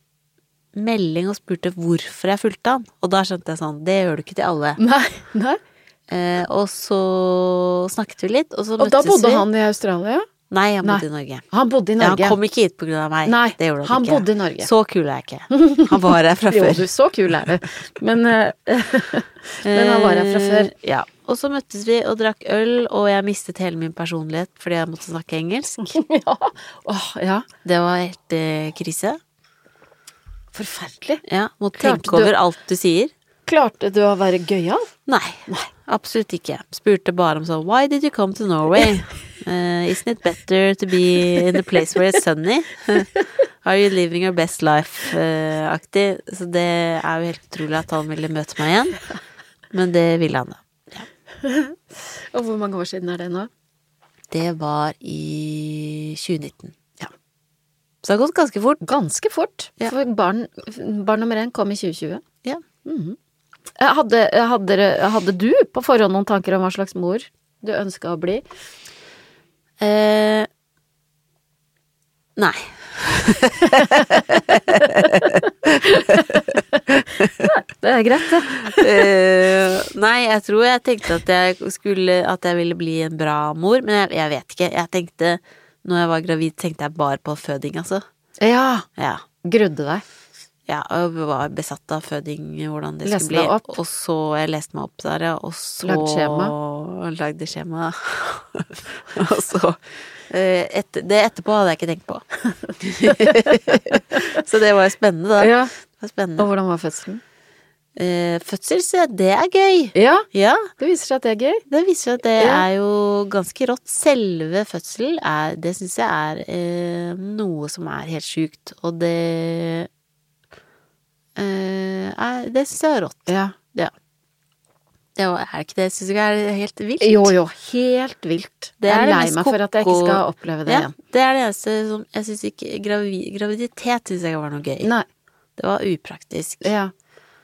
melding og spurte hvorfor jeg fulgte han. Og da skjønte jeg sånn, det gjør du ikke til alle. Nei, nei. Eh, og så snakket vi litt, og så Og da bodde vi. han i Australia? Nei, han Nei. bodde i Norge. Han bodde i Ja, Norge. han kom ikke hit på grunn av meg. Nei, det gjorde han, han ikke. bodde i Norge. Så kul er jeg ikke. Han var her fra før. Jo, du, så kul er du. Men, eh, men han var her fra før. Eh, Ja. Og så møttes vi og drakk øl, og jeg mistet hele min personlighet fordi jeg måtte snakke engelsk. ja. Åh, ja. Det var helt eh, krise. Forferdelig. Ja, Må tenke over alt du sier. Klarte du å være gøyal? Nei, absolutt ikke. Spurte bare om sånn Why did you come to Norway? Eh, isn't it better to be in a place where it's sunny? Are you living your best life-aktig? aktig. Så det er jo helt utrolig at han ville møte meg igjen. Men det ville han, da. Og hvor mange år siden er det nå? Det var i 2019. Ja. Så det har gått ganske fort. Ganske fort. Ja. For barn, barn nummer én kom i 2020. Ja. Eh, Hadde, hadde, hadde du på forhånd noen tanker om hva slags mor du ønska å bli? Eh, nei. Det er greit, det. Eh, nei, jeg tror jeg tenkte at jeg skulle At jeg ville bli en bra mor, men jeg, jeg vet ikke. Jeg tenkte Når jeg var gravid, tenkte jeg bare på føding, altså. Ja. Ja. Grudde deg. Ja, jeg var besatt av føding, hvordan det Leste skulle bli. opp? Og så Jeg leste meg opp der, ja. Og så Lagde skjema? Lagde skjema. og så eh, et, Det etterpå hadde jeg ikke tenkt på. så det var jo spennende, da. Ja. Det var spennende. Og hvordan var fødselen? Eh, fødsel, så det er gøy. Ja, Ja. det viser seg at det er gøy. Det viser seg at det Ja. er jo ganske rått. Selve fødselen Det syns jeg er eh, noe som er helt sjukt, og det eh, Det syns jeg er rått. Ja. Ja. Det er ikke det? Syns jeg er helt vilt. Jo, jo, helt vilt. Det jeg er er lei meg for at jeg ikke skal oppleve det Ja, igjen. det er det eneste som Jeg syns ikke gravi, Graviditet syns jeg var noe gøy. Nei. Det var upraktisk. Ja.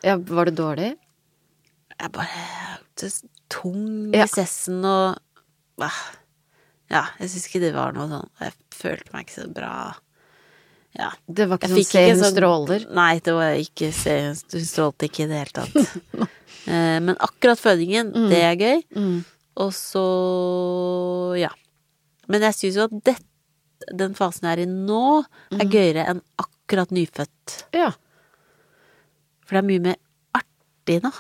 ja. Var det dårlig? Jeg bare det Tung Ja. i sessen og ah, Ja, jeg syns ikke det var noe sånn Jeg følte meg ikke så bra. Ja. Det var ikke Jeg sånn se hun sånn- stråler? Nei, det var ikke se Hun strålte ikke i det hele tatt. Eh, Men akkurat fødingen, det er gøy. Mm. Og så ja. Men jeg syns jo at det, den fasen jeg er i nå, Mm. er gøyere enn akkurat nyfødt. Ja. For det er mye mer artig nå.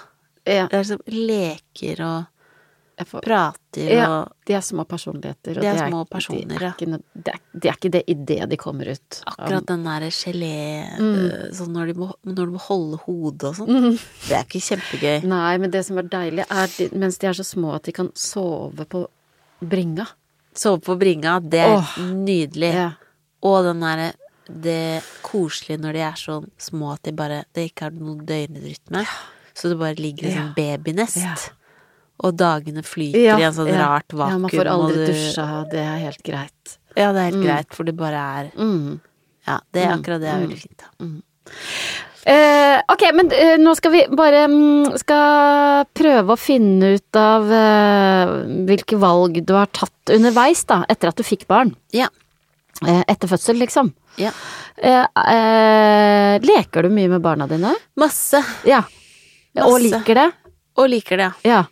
ja. Det er liksom leker og får, prater Ja. og de er små personligheter. Og De er det små de er ikke, det, er, de er ikke det idet de kommer ut. Akkurat den der gelé Mm. øh, Sånn når de, må, når de må holde hodet og sånn. Det er ikke kjempegøy. Nei, men det som er deilig, er de, mens de er så små at de kan sove på bringa. Sove på bringa, det er oh, nydelig. Ja. Og den derre det koselige når de er sånn små at de bare Det ikke har noen døgnrytme. Så det bare ligger i Ja. sånn babynest. Ja. Og dagene flyter i en sånn ja. rart vakuum. Ja, man får aldri du- dusja, det er helt greit. Ja, det er helt greit, for det bare er Mm. Ja, det er akkurat det er veldig fint, da. Eh, ok, men eh, nå skal vi bare mm, skal prøve å finne ut av eh, hvilke valg du har tatt underveis, da, etter at du fikk barn. Ja. Eh, etter fødsel, liksom. ja. Eh, eh, leker du mye med barna dine? Masse. Ja. Og liker det? Og liker det, Ja.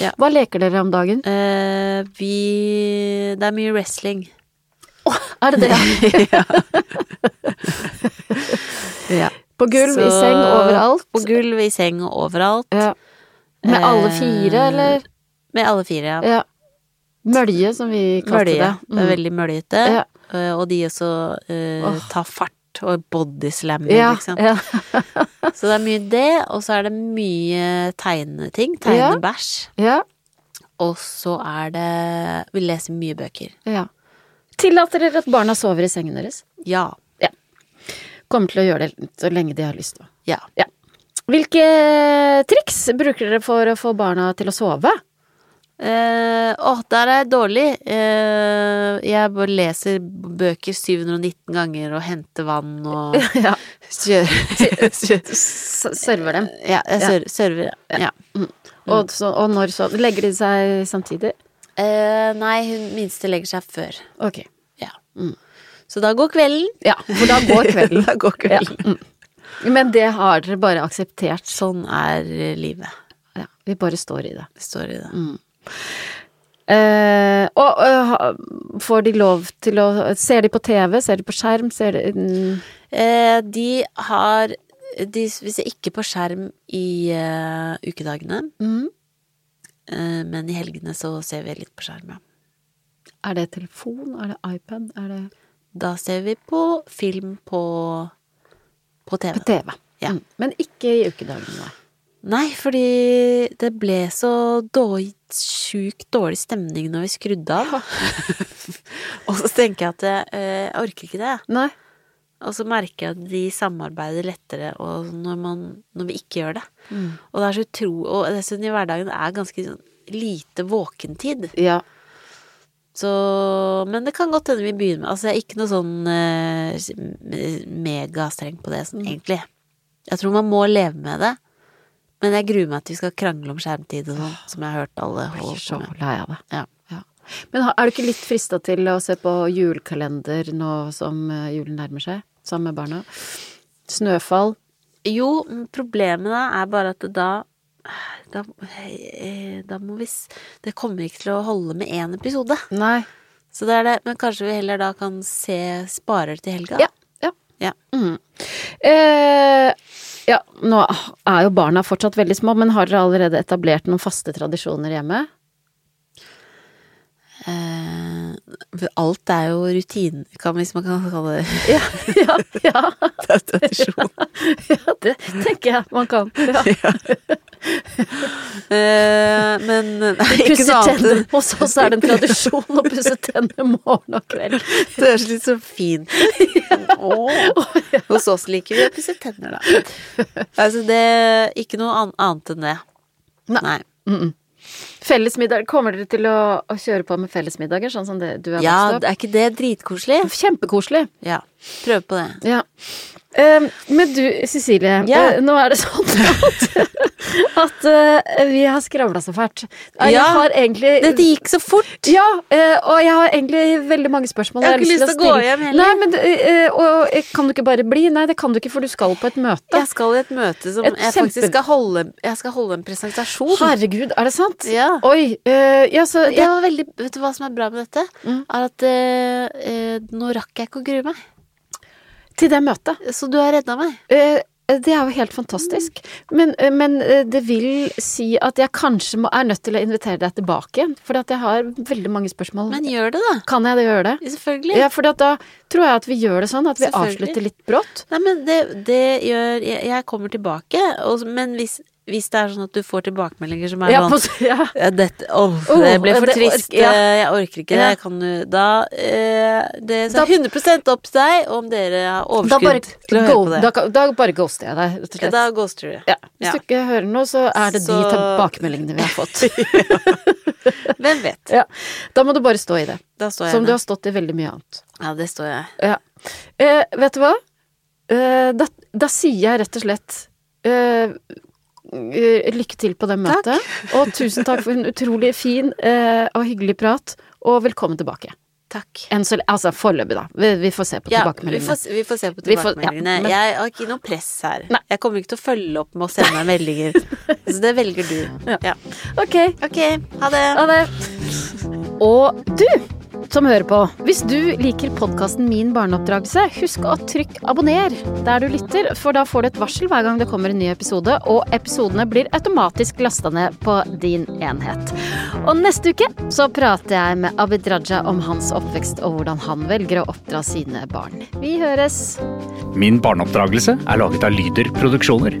Ja. Hva leker dere om dagen? Eh, vi Det er mye wrestling. Er det det? Ja. På gulv, i Så- seng, overalt? På gulv, i seng og overalt. Ja. Med alle fire, Eh, eller? Med alle fire, ja. Ja. Mølje, som vi kalte Mølje. det. Mm. veldig møljete. Ja. Eh, og de også uh, oh. tar fart og bodyslamming, Ja, liksom. ja. Så det er mye det, og så er det mye tegneting. Ja. Tegnebæsj. ja. Og så er det Vi leser mye bøker. ja. Tillater dere at barna sover i sengen deres? Ja. Kommer til å gjøre det så lenge de har lyst til. Ja. Ja. Hvilke triks bruker dere for å få barna til å sove? Eh, Å, der er jeg dårlig. Eh, jeg bare leser bøker 719 ganger og henter vann og Ja. kjører Server dem. Ja, jeg Ja. server. ja. ja. Og, så, og når så Legger de seg samtidig? Eh, nei, hun minste legger seg før. Ok. Ja. Så da går kvelden. Ja, for da går kvelden. Da går kvelden. Mm. Men det har dere bare akseptert. Sånn er livet. Ja, vi bare står i det. Vi står i det. Mm. Eh, og uh, får de lov til å Ser de på TV? Ser de på skjerm? Ser de Eh, de har De ser ikke på skjerm i ukedagene, mm. men i helgene så ser vi litt på skjerm, ja. Er det telefon? Er det iPad? Er det Da ser vi på film på, på TV. på TV? Ja. Mm. Men ikke i ukedagene, nei. Nei, fordi det ble så dårlig, sjukt dårlig stemning når vi skrudde av. og så tenker jeg at jeg, eh, orker ikke det. Nei. Og så merker jeg at de samarbeider lettere og når, man, når vi ikke gjør det. Mm. Og det er så utro... Og dessuten i hverdagen er ganske sånn lite våkentid. Ja. Så Men det kan godt hende vi begynner med Altså, jeg er ikke noe sånn eh, megastreng på det, sånn, egentlig. Jeg tror man må leve med det. Men jeg gruer meg til vi skal krangle om skjermtid og sånn, som jeg har hørt alle Blir holde på med. lei av det. Ja. Ja. Men er du ikke litt frista til å se på julekalender nå som eh, julen nærmer seg, sammen med barna? Snøfall. Jo, problemet da er bare at da da, eh, da må vi Det kommer ikke til å holde med én episode. Nei. Så det er det. Men kanskje vi heller da kan se Sparer til helga? Ja. ja. Ja. Mm. Eh, ja, nå er jo barna fortsatt veldig små, men har dere allerede etablert noen faste tradisjoner hjemme? Eh, for alt er jo rutine, kan, hvis man kan kalle det Ja, ja, ja. tradisjon. ja det tenker jeg man kan. Ja. Eh, men nei, ikke noe annet. Hos oss er det en tradisjon å pusse tenner morgen og kveld. Det er litt så fint. oh, Hos oss liker vi å pusse tenner, da. Altså, det Ikke noe annet enn det. Nei. Nei. Mm -mm. Fellesmiddag, kommer dere til å, å kjøre på med fellesmiddager, sånn som det du er Ja, vokst opp? er ikke det dritkoselig? Kjempekoselig. Ja. Prøv på det. Ja. Eh, men du, Cecilie. Yeah. Uh, nå er det sånn at, at uh, vi har skravla så fælt. Uh, Ja. har egentlig Dette gikk så fort! Ja, eh, og jeg har egentlig veldig mange spørsmål. Jeg har ikke lyst til å gå hjem heller. Nei, men, eh, og kan du ikke bare bli? Nei, det kan du ikke, for du skal på et møte. Jeg skal i et møte som Et jeg kjempe- faktisk skal holde Jeg skal holde en presentasjon. Herregud, er det sant? Ja. Oi. ja, så Det jeg, var veldig Vet du hva som er bra med dette? Mm. Er at nå rakk jeg ikke å grue meg. Til det møtet. Så du har redda meg. Eh, det er jo helt fantastisk. Men, eh, men eh, det vil si at jeg kanskje må, er nødt til å invitere deg tilbake igjen. For jeg har veldig mange spørsmål. Men gjør det, da. kan jeg det gjøre det? Selvfølgelig. Ja, for da tror jeg at vi gjør det sånn at vi avslutter litt brått. Nei, men det, det gjør Jeg, jeg kommer tilbake, og, men hvis, hvis det er sånn at du får tilbakemeldinger som er Ja, sånn på, ja. dette, Oh, det ble for trist. ja. eh, Jeg orker ikke det. Kan du Da eh, Det er 100 opp til deg om dere har overskudd bare, til å høre go, på det. da, da bare ghoster jeg deg, rett og Ja, slett. da ghoster du. Ja, hvis du ikke hører noe, så er det de tilbakemeldingene vi har fått. Hvem vet. Da må du bare stå i det. Jeg Som du har stått i veldig mye annet. Ja, det står jeg. Ja. Eh, vet du hva? Eh, da, da sier jeg rett og slett eh, lykke til på det møtet. Og tusen takk for en utrolig fin eh, og hyggelig prat, og velkommen tilbake. Takk. Så, altså foreløpig, da. Vi, vi får se på Ja, vi tilbakemeldingene. får, vi får se på tilbakemeldingene. ja, men- Jeg har ikke noe press her. Nei. Jeg kommer ikke til å følge opp med å sende meg meldinger. Så det velger du. Ja. Ok, Ok, ha det. ha det. Og du som hører på, hvis du liker podkasten Min barneoppdragelse, husk å trykke abonner der du lytter, for da får du et varsel hver gang det kommer en ny episode, og episodene blir automatisk lasta ned på din enhet. Og neste uke så prater jeg med Abid Raja om hans oppvekst og hvordan han velger å oppdra sine barn. Vi høres! Min barneoppdragelse er laget av Lyder Produksjoner.